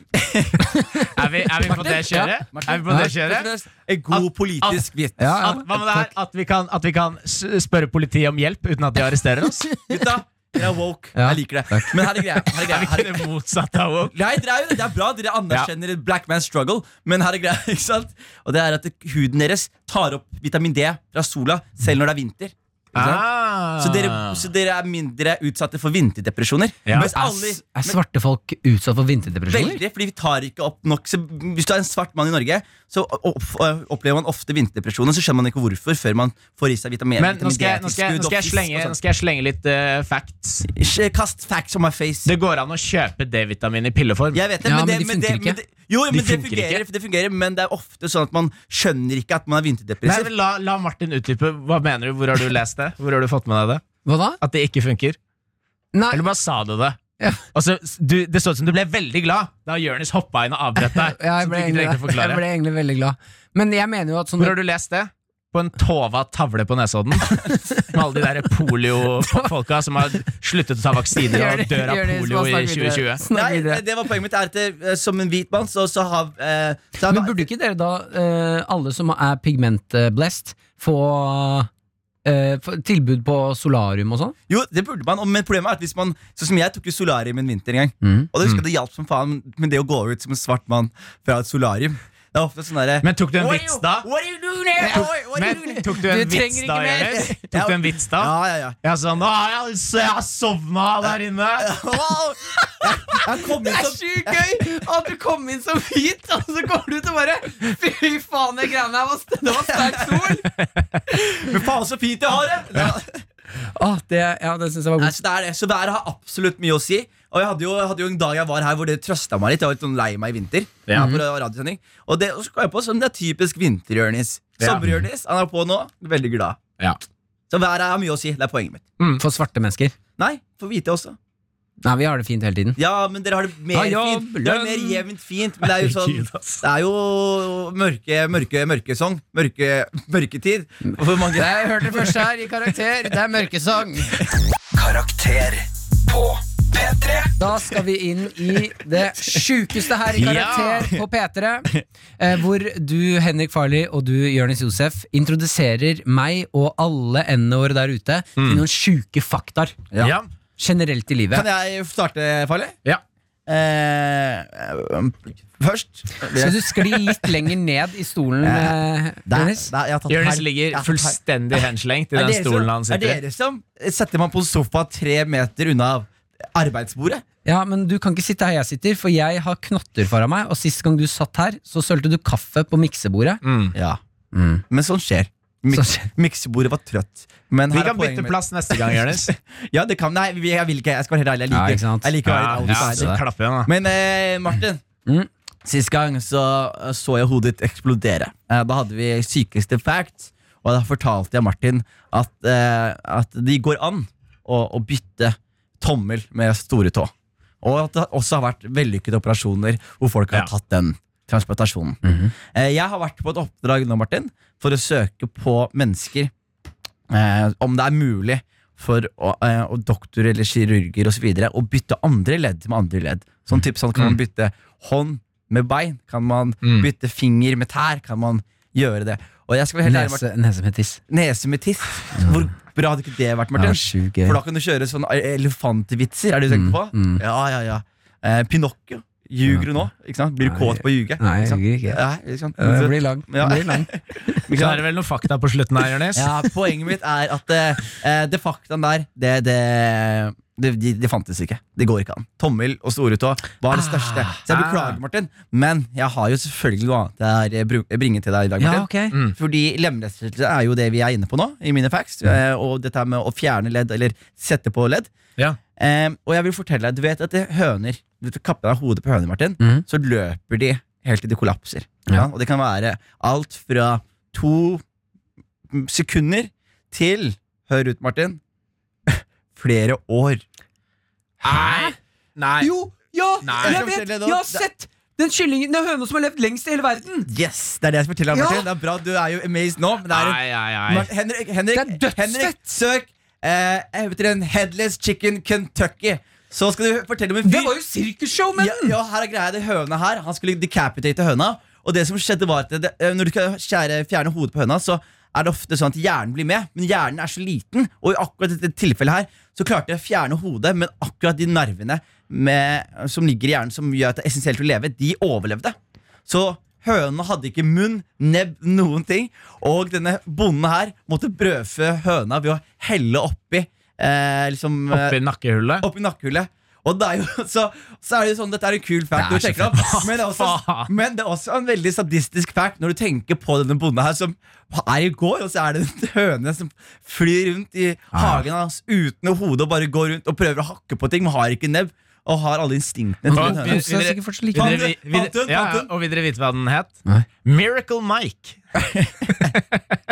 Speaker 5: Er vi, er vi på det kjøret? Er vi på det kjøret?
Speaker 2: En god politisk
Speaker 5: vits. Hva med det her? At vi kan, at vi kan spørre politiet om hjelp uten at de arresterer oss?
Speaker 2: Gutta, dere er woke.
Speaker 3: Ja,
Speaker 2: Jeg liker det. Men her er greia. Her er
Speaker 5: Er
Speaker 2: greia. Her
Speaker 5: ikke det motsatte av woke?
Speaker 2: Nei, det er jo. Det er bra. Dere anerkjenner ja. black man's struggle. Men her er greia, ikke sant? Og det er at huden deres tar opp vitamin D fra sola selv når det er vinter. Ikke?
Speaker 5: Ah.
Speaker 2: Så, dere, så dere er mindre utsatte for vinterdepresjoner.
Speaker 5: Ja.
Speaker 2: Mens
Speaker 3: Er,
Speaker 2: alle,
Speaker 3: s- er svarte folk utsatt for vinterdepresjoner?
Speaker 2: Veldig, fordi vi tar ikke opp nok så Hvis du er en svart mann i Norge, så opplever man ofte vinterdepresjoner. Så skjønner man ikke hvorfor før man får i seg vitamin,
Speaker 5: Men nå skal, jeg, nå, skal jeg, nå, skal slenge, nå
Speaker 2: sånn.
Speaker 5: skal jeg slenge litt uh, facts.
Speaker 2: Kast facts on my face.
Speaker 5: Det går an å kjøpe D-vitamin i pilleform.
Speaker 2: Jeg vet det,
Speaker 3: Ja,
Speaker 2: men,
Speaker 3: men
Speaker 2: det,
Speaker 3: de
Speaker 2: men, det,
Speaker 3: funker
Speaker 2: men det, jo,
Speaker 5: De
Speaker 2: men det fungerer,
Speaker 5: ikke.
Speaker 2: det fungerer, men det er ofte sånn at man skjønner ikke at man er vinterdepressiv.
Speaker 5: la, la Martin utdype. Hva mener du? Hvor har du lest det? Hvor har du fått med deg det?
Speaker 3: Hva da?
Speaker 5: At det ikke funker?
Speaker 3: Nei,
Speaker 5: Eller bare sa du det?
Speaker 3: Ja.
Speaker 5: Altså, du, det så ut som du ble veldig glad da Jonis hoppa inn og avbrøt deg.
Speaker 3: ja, jeg, ble
Speaker 5: ikke
Speaker 3: egentlig,
Speaker 5: å
Speaker 3: jeg ble egentlig veldig glad. Men jeg mener jo at sånn
Speaker 5: Hvor har du lest det? På en tova tavle på Nesodden? Med alle de der polio-folka som har sluttet å ta vaksiner og dør av polio i 2020.
Speaker 2: Nei, det var poenget mitt. Er at det, eh, som en hvit mann, så, så har eh, så
Speaker 3: Men burde ikke dere da, eh, alle som er pigmentblessed, få tilbud på solarium og sånn?
Speaker 2: Jo, det burde man, men problemet er at hvis man Sånn som jeg tok jo solarium en vinter en gang.
Speaker 3: Mm.
Speaker 2: Og det husker jeg det hjalp som faen med det å gå ut som en svart mann fra et solarium. Det er ofte sånn derre
Speaker 5: Men tok du en vits da? Men? Tok du en vits da. Jonis? Tok du en vits da?
Speaker 2: Ja, ja, ja.
Speaker 5: Ja, sånn, «Å, jeg, jeg har sovna der inne.
Speaker 2: Wow. er jeg som
Speaker 3: sjukt gøy at du kom inn så hvit, og så går du til å bare Fy faen, det greiene her var, det var sterk sol!
Speaker 2: Men faen, så fint jeg har det! Ja.
Speaker 3: Åh, det, ja, det syns jeg var
Speaker 2: Nei, så, det er det. så været har absolutt mye å si. Og jeg hadde jo, jeg hadde jo en dag jeg var her hvor det trøsta meg litt. Jeg var litt sånn lei meg i vinter.
Speaker 5: Ja.
Speaker 2: på radiosending Og det og så kom jeg på som det er typisk vinter-Jonis. Sommer-Jonis, han er på nå. Veldig glad.
Speaker 5: Ja.
Speaker 2: Så været har mye å si. Det er poenget mitt.
Speaker 3: For svarte mennesker.
Speaker 2: Nei, for hvite også.
Speaker 3: Nei, vi har det fint hele tiden.
Speaker 2: Ja, men dere har det mer
Speaker 3: ja,
Speaker 2: fint. Dere har det mer jevnt fint. Men det er jo sånn Det er jo mørke, mørke, mørkesong. Mørke, mørketid. For mange.
Speaker 3: Jeg hørte det først her i Karakter. Det er mørkesang.
Speaker 4: Karakter på P3.
Speaker 3: Da skal vi inn i det sjukeste her i Karakter på P3. Eh, hvor du, Henrik Farley, og du, Jonis Josef, introduserer meg og alle n-ene våre der ute til noen sjuke faktaer.
Speaker 5: Ja.
Speaker 3: Generelt i livet.
Speaker 2: Kan jeg starte, Farley?
Speaker 5: Ja.
Speaker 2: Eh, først
Speaker 3: Skal du skli litt lenger ned i stolen, eh,
Speaker 2: Der-
Speaker 3: Jonis?
Speaker 5: ligger fullstendig henslengt i den stolen han sitter
Speaker 2: Er dere som setter man på sofa tre meter unna arbeidsbordet?
Speaker 3: Ja, men du kan ikke sitte her jeg sitter, for jeg har knotter foran meg, og sist gang du satt her, så sølte du kaffe på miksebordet.
Speaker 5: Mm.
Speaker 2: Ja. Men sånn skjer. Mik
Speaker 3: Sånn.
Speaker 2: Miksebordet var trøtt. Men
Speaker 5: Vi kan bytte
Speaker 2: mitt.
Speaker 5: plass neste gang, Jonis.
Speaker 2: Ja, det kan Nei, jeg vil ikke. Jeg skal være helt ærlig. Jeg liker,
Speaker 3: ja,
Speaker 2: jeg liker å være
Speaker 5: Ja, ja, så klapp igjen, da.
Speaker 2: Men eh, Martin,
Speaker 3: Mm.
Speaker 2: sist gang så så jeg hodet ditt eksplodere. Eh, da hadde vi sykeste facts, og da fortalte jeg Martin at, eh, at det går an å, å bytte tommel med store tå. Og at det også har vært vellykkede operasjoner hvor folk har
Speaker 5: Ja.
Speaker 2: tatt den transplantasjonen. eh, jeg har vært på et oppdrag nå, Martin, for å søke på mennesker eh, om det er mulig for å, eh, og doktorer eller kirurger videre, å bytte andre ledd med andre ledd. Sånn typ sånn kan man bytte hånd med bein, kan man
Speaker 5: Mm.
Speaker 2: bytte finger med tær, kan man gjøre det. Og jeg skal være helt ærlig,
Speaker 3: Nese, nese med tiss.
Speaker 2: nese med tiss. Hvor bra hadde ikke det vært, Martin?
Speaker 3: Ja.
Speaker 2: For da kan du kjøre sånn elefantvitser, er det du tenker på?
Speaker 3: Mm, mm.
Speaker 2: Ja, ja, ja. Eh, Pinocchio. Ljuger du nå? Ikke sant? Blir du kåt på å ljuge?
Speaker 3: nei, jeg ljuger ikke.
Speaker 2: Nei, ikke sant?
Speaker 3: Det blir lang.
Speaker 2: Ja.
Speaker 3: Det blir lang.
Speaker 5: Så er det vel noen fakta på slutten her, Jonis.
Speaker 2: Ja, Poenget mitt er at eh, det faktaen der, det, det, det, de, de fantes ikke. Det går ikke an. Tommel og storetå var det største. Så jeg beklager, Martin, men jeg har jo selvfølgelig noe annet jeg bru- bringer til deg i dag.
Speaker 3: Ja,
Speaker 2: Martin.
Speaker 5: Mm.
Speaker 2: Fordi lemlestelse er jo det vi er inne på nå, i mine facts. Mm. Og dette med å fjerne ledd, eller sette på ledd.
Speaker 5: Ja.
Speaker 2: Eh, og jeg vil fortelle deg, du vet at det høner Du kapper deg hodet på høner, Martin,
Speaker 3: mm.
Speaker 2: så løper de helt til de kollapser.
Speaker 3: Ja.
Speaker 2: Ja. Og det kan være alt fra to sekunder til Hør ut, Martin. Flere år.
Speaker 5: Hæ? Nei.
Speaker 3: Jo, ja,
Speaker 5: Nei.
Speaker 3: jeg vet! Jeg har sett den kyllingen, den høna som har levd lengst i hele verden!
Speaker 2: Yes, Det er det jeg skal fortelle deg,
Speaker 3: Ja.
Speaker 2: Det er bra, Du er jo amazed nå. Men det er en
Speaker 5: Ai, ai, ai.
Speaker 2: Henrik, Henrik,
Speaker 3: Det er.
Speaker 2: Henrik søk eh, jeg vet en Headless Chicken Kentucky. Så skal du fortelle om en fyr
Speaker 3: Det var jo sirkusshow, men!
Speaker 2: ja, ja, her er greia, det høna her Han skulle decapitate høna Og det som skjedde var at det, eh, Når du skal skjære, fjerne hodet på høna Så er det ofte sånn at hjernen blir med Men hjernen er så liten Og i akkurat dette tilfellet her Så klarte jeg å fjerne hodet Men akkurat de nervene med, som ligger i hjernen Som gjør at det er essensielt å leve De overlevde Så høna hadde ikke munn, nebb, noen ting Og denne bonden her Måtte brødfø høna ved å helle oppi eh, liksom, eh,
Speaker 5: Oppi nakkehullet.
Speaker 2: oppi nakkehullet. Og det er jo, så, så er det jo sånn, Dette er en kul fact,
Speaker 3: Det er
Speaker 2: når du
Speaker 3: så
Speaker 2: tenker om, men, det er også, men det er også en veldig sadistisk fact når du tenker på denne bonden her som er i går, og så er det en høne som flyr rundt i hagen hans uten hode og bare går rundt og prøver å hakke på ting, men har ikke nebb og har alle instinktene til en høne.
Speaker 3: Pussa sikkert like
Speaker 5: Vil dere, vil, ja, og vil dere vite hva den het?
Speaker 3: Nei.
Speaker 5: Miracle Mike.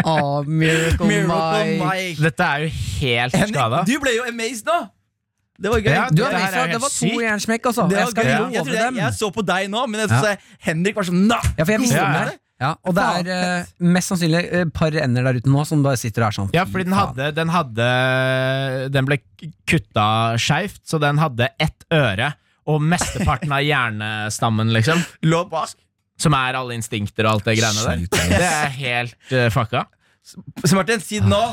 Speaker 3: oh, Miracle,
Speaker 2: Miracle
Speaker 3: Mike.
Speaker 2: Mike.
Speaker 5: Dette er jo helt skada.
Speaker 2: Du ble jo amazed nå! Det var gøy.
Speaker 5: Ja,
Speaker 3: Du
Speaker 5: Det
Speaker 3: deg at
Speaker 5: helt
Speaker 3: det var to
Speaker 5: sykt.
Speaker 3: jernsmekk, altså. Jeg skal love
Speaker 2: Jeg, jeg,
Speaker 3: dem.
Speaker 2: jeg så på deg nå, men jeg
Speaker 3: Ja.
Speaker 2: synes Henrik var sånn Nah!
Speaker 3: Ja, for jeg visste
Speaker 5: Ja,
Speaker 3: om det. Ja, og det er uh, mest sannsynlig et par ender der ute nå som bare sitter der sånn.
Speaker 5: Ja, fordi den hadde Den, hadde, den ble kutta skeivt, så den hadde ett øre og mesteparten av hjernestammen, liksom.
Speaker 2: Lå bak.
Speaker 5: Som er alle instinkter og alt det greiene der. Det er helt uh, fucka.
Speaker 2: Så Martin, si det nå.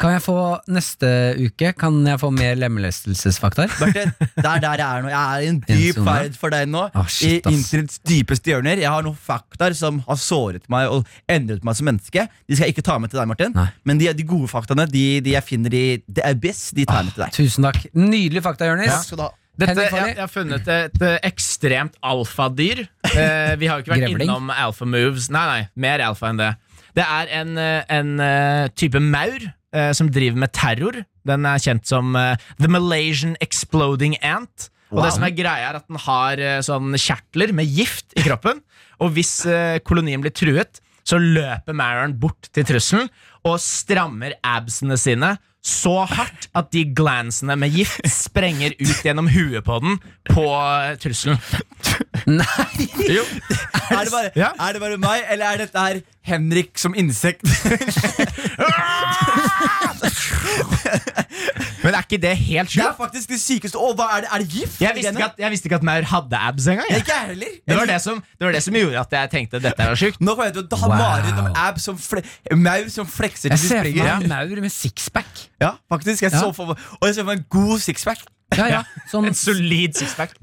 Speaker 3: Kan jeg få neste uke Kan jeg få mer lemlestelsesfaktaer?
Speaker 2: Martin, det er der jeg er nå. Jeg er i en dyp ferd for deg nå.
Speaker 3: Ah, shit,
Speaker 2: I internetts dypeste hjørner. Jeg har noen faktaer som har såret meg og endret meg som menneske. De skal jeg ikke ta med til deg, Martin.
Speaker 3: Nei.
Speaker 2: Men de, de gode faktaene de, de jeg finner i The Abyss, de tar jeg med til deg.
Speaker 3: Tusen takk. Nydelig fakta, Jonis.
Speaker 2: Ja. skal du ha.
Speaker 5: Dette, jeg, jeg har funnet et, et ekstremt alfadyr. Eh, vi har jo ikke vært
Speaker 3: Grevling?
Speaker 5: innom alfa moves. Nei, nei, mer alfa enn det. Det er en, eh, en eh, type maur eh, som driver med terror. Den er kjent som eh, The Malaysian Exploding Ant. Og det som er greia er at Den har eh, sånn kjertler med gift i kroppen. Og hvis eh, kolonien blir truet, så løper Maron bort til trusselen og strammer absene sine så hardt at de glansene med gift sprenger ut gjennom huet på den på eh, trusselen.
Speaker 3: Nei!
Speaker 5: Jo.
Speaker 2: Er det, bare,
Speaker 5: Ja.
Speaker 2: er det bare meg, eller er dette her Henrik som insekt?
Speaker 5: Men er ikke det helt sjukt?
Speaker 2: Det er faktisk det sykeste. Å, hva er det? Er det gift?
Speaker 5: Jeg visste, ikke at, jeg visste ikke at maur hadde abs engang. jeg.
Speaker 2: Ikke jeg heller.
Speaker 5: Det var det, som, det var det som gjorde at jeg tenkte dette var sjukt.
Speaker 2: Nå kommer jeg til å ha
Speaker 3: Wow.
Speaker 2: om abs som fle maur som flekser
Speaker 3: Jeg
Speaker 2: til de
Speaker 3: ser for
Speaker 2: springer.
Speaker 3: meg maur med sixpack.
Speaker 2: Ja, faktisk. Jeg
Speaker 3: Ja.
Speaker 2: så for Og jeg ser for meg en god sixpack.
Speaker 3: Ja, ja. Sånn
Speaker 5: En solid sixpack.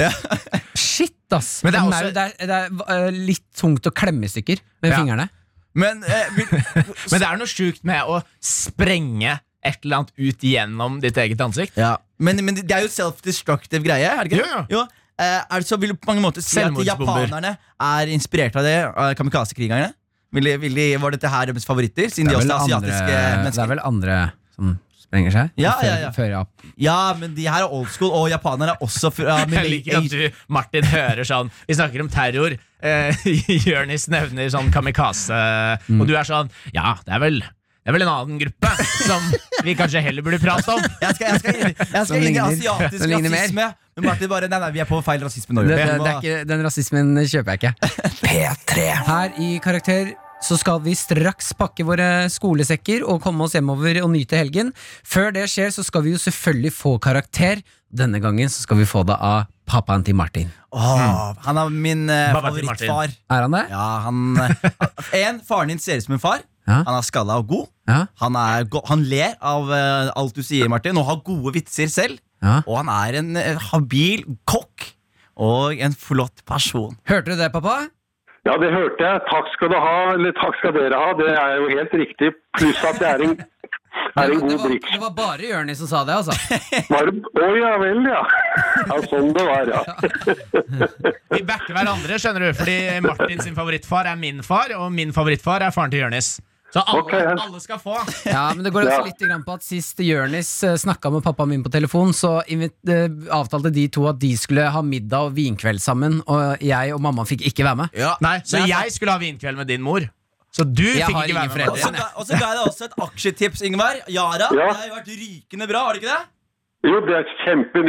Speaker 3: shit, ass.
Speaker 5: Men det er også-
Speaker 3: det er, det er eh, litt tungt å klemme i stykker med
Speaker 5: Ja.
Speaker 3: fingrene.
Speaker 2: Men eh, vil,
Speaker 5: Men det er noe sjukt med å sprenge et eller annet ut gjennom ditt eget ansikt.
Speaker 2: ja. men, men det er jo self-destructive greie, er det ikke?
Speaker 5: Jo,
Speaker 2: det? jo. Eh, er det så vil du på mange måter si at japanerne er inspirert av det? Av kamikaze-krigerne? Vil de, vil de, var dette her deres favoritter? Siden de også
Speaker 3: er
Speaker 2: er
Speaker 3: andre,
Speaker 2: mennesker?
Speaker 3: det er vel andre som sprenger seg?
Speaker 2: Ja,
Speaker 3: før,
Speaker 2: ja, ja.
Speaker 3: Før, ja.
Speaker 2: Ja, men de her er old school, og japanerne er også fra
Speaker 5: Jeg liker at du, Martin, hører sånn Vi snakker om terror. Eh, Jørnis nevner sånn kamikaze, og du er sånn Ja, det er vel det er vel en annen gruppe som vi kanskje heller burde prate om.
Speaker 2: Jeg skal, jeg skal, jeg
Speaker 3: Som
Speaker 2: skal inn i asiatisk rasisme. Men Martin bare Nei, nei, vi er på feil rasisme nå.
Speaker 3: Det, det, det er ikke, den rasismen kjøper jeg ikke.
Speaker 4: P3.
Speaker 3: Her i Karakter så skal vi straks pakke våre skolesekker og komme oss hjemover og nyte helgen. Før det skjer, så skal vi jo selvfølgelig få karakter. Denne gangen så skal vi få det av pappaen til Martin.
Speaker 2: Åh, han er min
Speaker 5: Martin.
Speaker 2: favorittfar.
Speaker 3: Er han det?
Speaker 2: Ja, han eh, En, faren din ser ut som en far.
Speaker 3: Ja.
Speaker 2: Han er skalla og god.
Speaker 3: Ja.
Speaker 2: Han, er go han ler av eh, alt du sier, Martin, og har gode vitser selv.
Speaker 3: Ja.
Speaker 2: Og han er en eh, habil kokk og en flott person.
Speaker 3: Hørte du det, pappa?
Speaker 10: Ja, det hørte jeg. Takk skal du ha, eller takk skal dere ha. Det er jo helt riktig. Pluss at det er en, er en
Speaker 3: det,
Speaker 10: god
Speaker 3: var,
Speaker 10: briks.
Speaker 3: det var bare Jørnis som sa det, altså.
Speaker 10: Var det- Å ja vel, ja. Ja, sånn det var, ja.
Speaker 5: Vi backer hverandre, skjønner du, fordi Martin sin favorittfar er min far, og min favorittfar er faren til Jørnis. Så alle,
Speaker 10: Ok.
Speaker 5: alle skal få.
Speaker 3: Ja, men det går også
Speaker 10: Ja.
Speaker 3: litt grann på at Sist Jørnis eh, snakka med pappaen min på telefon, så eh, avtalte de to at de skulle ha middag og vinkveld sammen, og jeg og mamma fikk ikke være med.
Speaker 5: Nei, Så jeg skulle ha vinkveld med din mor. Så du
Speaker 3: Jeg
Speaker 5: fikk ikke være med.
Speaker 2: Og så ga- jeg deg også et aksjetips, Ingvar. Yara.
Speaker 10: Ja.
Speaker 2: Det har jo vært rykende bra, har det ikke det?
Speaker 10: Jo, det er kjempe...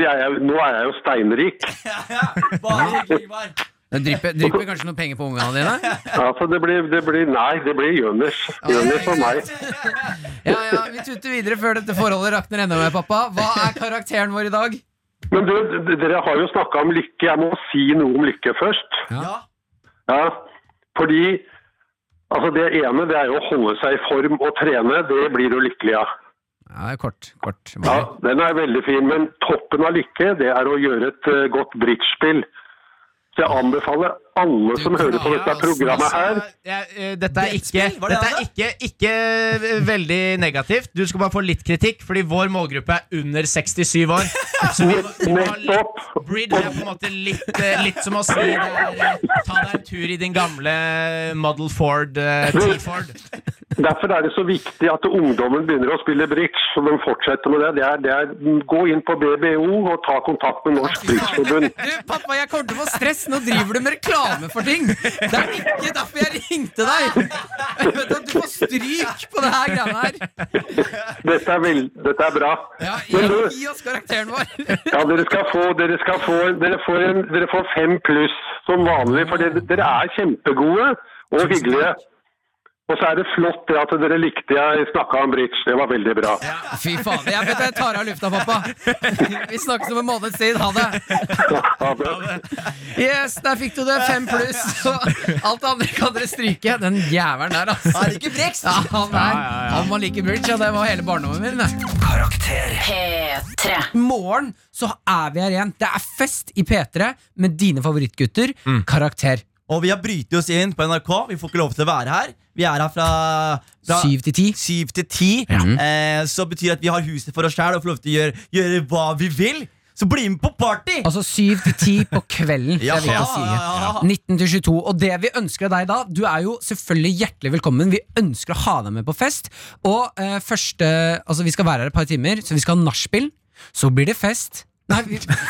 Speaker 10: Nå er jeg jo steinrik.
Speaker 2: Ja, ja. Bare hyggelig, Ingvar.
Speaker 3: Det drypper, drypper kanskje noen penger på ungene dine?
Speaker 10: Altså, det blir, det blir Nei, det blir Jonis. Jonis og meg.
Speaker 3: Ja, ja, Vi tuter videre før dette forholdet rakner enda mer, pappa. Hva er karakteren vår i dag?
Speaker 10: Men du, dere har jo snakka om lykke. Jeg må si noe om lykke først.
Speaker 2: Ja.
Speaker 10: Ja, fordi altså det ene det er jo å holde seg i form og trene. Det blir du lykkelig av.
Speaker 3: Ja, kort, kort.
Speaker 10: Ja, Den er veldig fin, men toppen av lykke det er å gjøre et eh, godt bridgespill. Så jeg anbefaler alle som hører på dette programmet her
Speaker 5: eh, dette er, ikke, dette er ikke, ikke eh, veldig negativt. Du skal bare få litt kritikk, fordi vår målgruppe er under 67 år. Så vi, vi litt Bridge er på en måte litt, eh, litt som å si Ta deg en tur i din gamle Model Ford T-Ford.
Speaker 10: Derfor er det så viktig at ungdommen begynner å spille bridge, så de fortsetter med det. det, er, det er, gå inn på BBO og ta kontakt med Norsk Bridgeforbund.
Speaker 3: Du, pappa, jeg kommer til å få stress. Nå driver du med reklame for ting. Det er ikke derfor jeg ringte deg. Jeg vet at Du får stryk på det her greiene her.
Speaker 10: Dette er, vel, dette er bra.
Speaker 3: Ja, gi oss karakteren vår.
Speaker 10: ja, dere skal få, dere skal få, dere får, en, dere får fem pluss som vanlig, for dere, dere er kjempegode og hyggelige. Og så er det flott det at dere likte jeg snakka om bridge. Det var veldig bra.
Speaker 3: Fy faen. Jeg vet jeg tar av lufta, pappa. Vi snakkes om en måneds tid. Ha det. Yes, der fikk du det. Fem pluss. Så Alt det andre kan dere stryke. Den jævelen der, altså.
Speaker 2: Han liker ikke
Speaker 3: Ja, han, er, han var like bridge, ja. Det var hele barndommen min.
Speaker 4: Karakter.
Speaker 6: P3.
Speaker 3: I morgen så er vi her igjen. Det er fest i P3 med dine favorittgutter. Karakter.
Speaker 2: Og vi har brytet oss inn på NRK. Vi får ikke lov til å være her. Vi er her fra, fra
Speaker 3: Syv til ti.
Speaker 2: syv til ti. Eh, så betyr at vi har huset for oss sjæl og får lov til å gjøre, gjøre hva vi vil. Så bli med på party!
Speaker 3: Altså syv til ti på kvelden.
Speaker 2: Ja,
Speaker 3: det
Speaker 2: ja,
Speaker 3: si.
Speaker 2: ja, ja.
Speaker 3: 19 til 22. Og det vi ønsker deg da, du er jo selvfølgelig hjertelig velkommen. Vi ønsker å ha deg med på fest. Og eh, første Altså, vi skal være her et par timer, så vi skal ha nachspiel. Så blir det fest. Nei,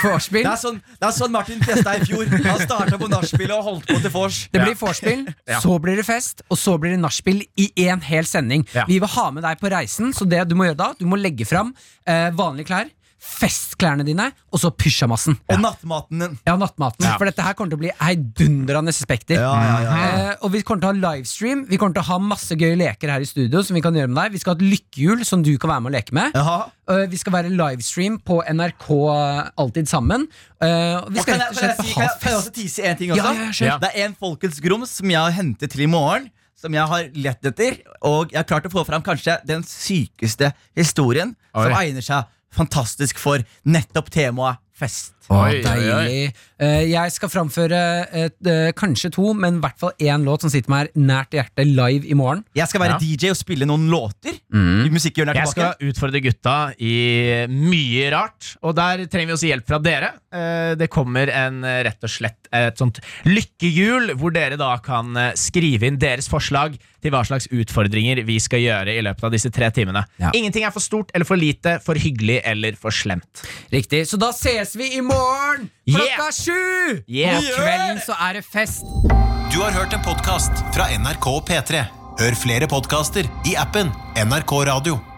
Speaker 3: vorspiel.
Speaker 2: Det er sånn, det er sånn Martin testa i fjor. Han starta på nachspielet og holdt på til vors.
Speaker 3: Det blir vorspiel, så blir det fest, og så blir det nachspiel i en hel sending.
Speaker 5: Ja.
Speaker 3: Vi vil ha med deg på reisen, så det du må gjøre da, du må legge fram eh, vanlige klær. Festklærne dine, og så pysjamasen.
Speaker 2: Og nattmaten din.
Speaker 3: Ja, nattmaten. For dette her kommer til å bli heidundrende spekter.
Speaker 2: Ja, ja, ja,
Speaker 3: Eh, og vi kommer til å ha livestream. Vi kommer til å ha masse gøye leker her i studio som vi kan gjøre med deg. Vi skal ha et lykkehjul som du kan være med å leke med.
Speaker 2: Jaha.
Speaker 3: Eh, vi skal være livestream på NRK Alltid sammen. Eh, og vi skal rett og slett ha
Speaker 2: kan, jeg, kan jeg også tise en ting også?
Speaker 3: Ja, ja.
Speaker 2: Det er en Folkets grums som jeg har hentet til i morgen. Som jeg har lett etter. Og jeg har klart å få fram kanskje den sykeste historien som egner seg fantastisk for nettopp temaet fest.
Speaker 3: Å,
Speaker 5: Oi, oi, oi.
Speaker 3: deilig. Eh, jeg skal framføre et, eh, kanskje to, men i hvert fall én låt som sitter meg nært nært hjertet live i morgen.
Speaker 2: Jeg skal være
Speaker 5: Ja.
Speaker 2: DJ og spille noen låter. I er
Speaker 5: Jeg
Speaker 2: tilbake.
Speaker 5: skal utfordre gutta i mye rart, og der trenger vi også hjelp fra dere. Eh, Det kommer en eh, rett og slett et sånt lykkehjul, hvor dere da kan eh, skrive inn deres forslag til hva slags utfordringer vi skal gjøre i løpet av disse tre timene.
Speaker 3: Ja.
Speaker 5: Ingenting er for stort eller for lite, for hyggelig eller for slemt.
Speaker 3: Riktig, Så da ses vi i morgen klokka
Speaker 5: Yeah.
Speaker 3: sju!
Speaker 5: Yeah.
Speaker 3: På kvelden så er det fest.
Speaker 1: Du har hørt en podkast fra NRK P3. Hør flere podkaster i appen NRK Radio.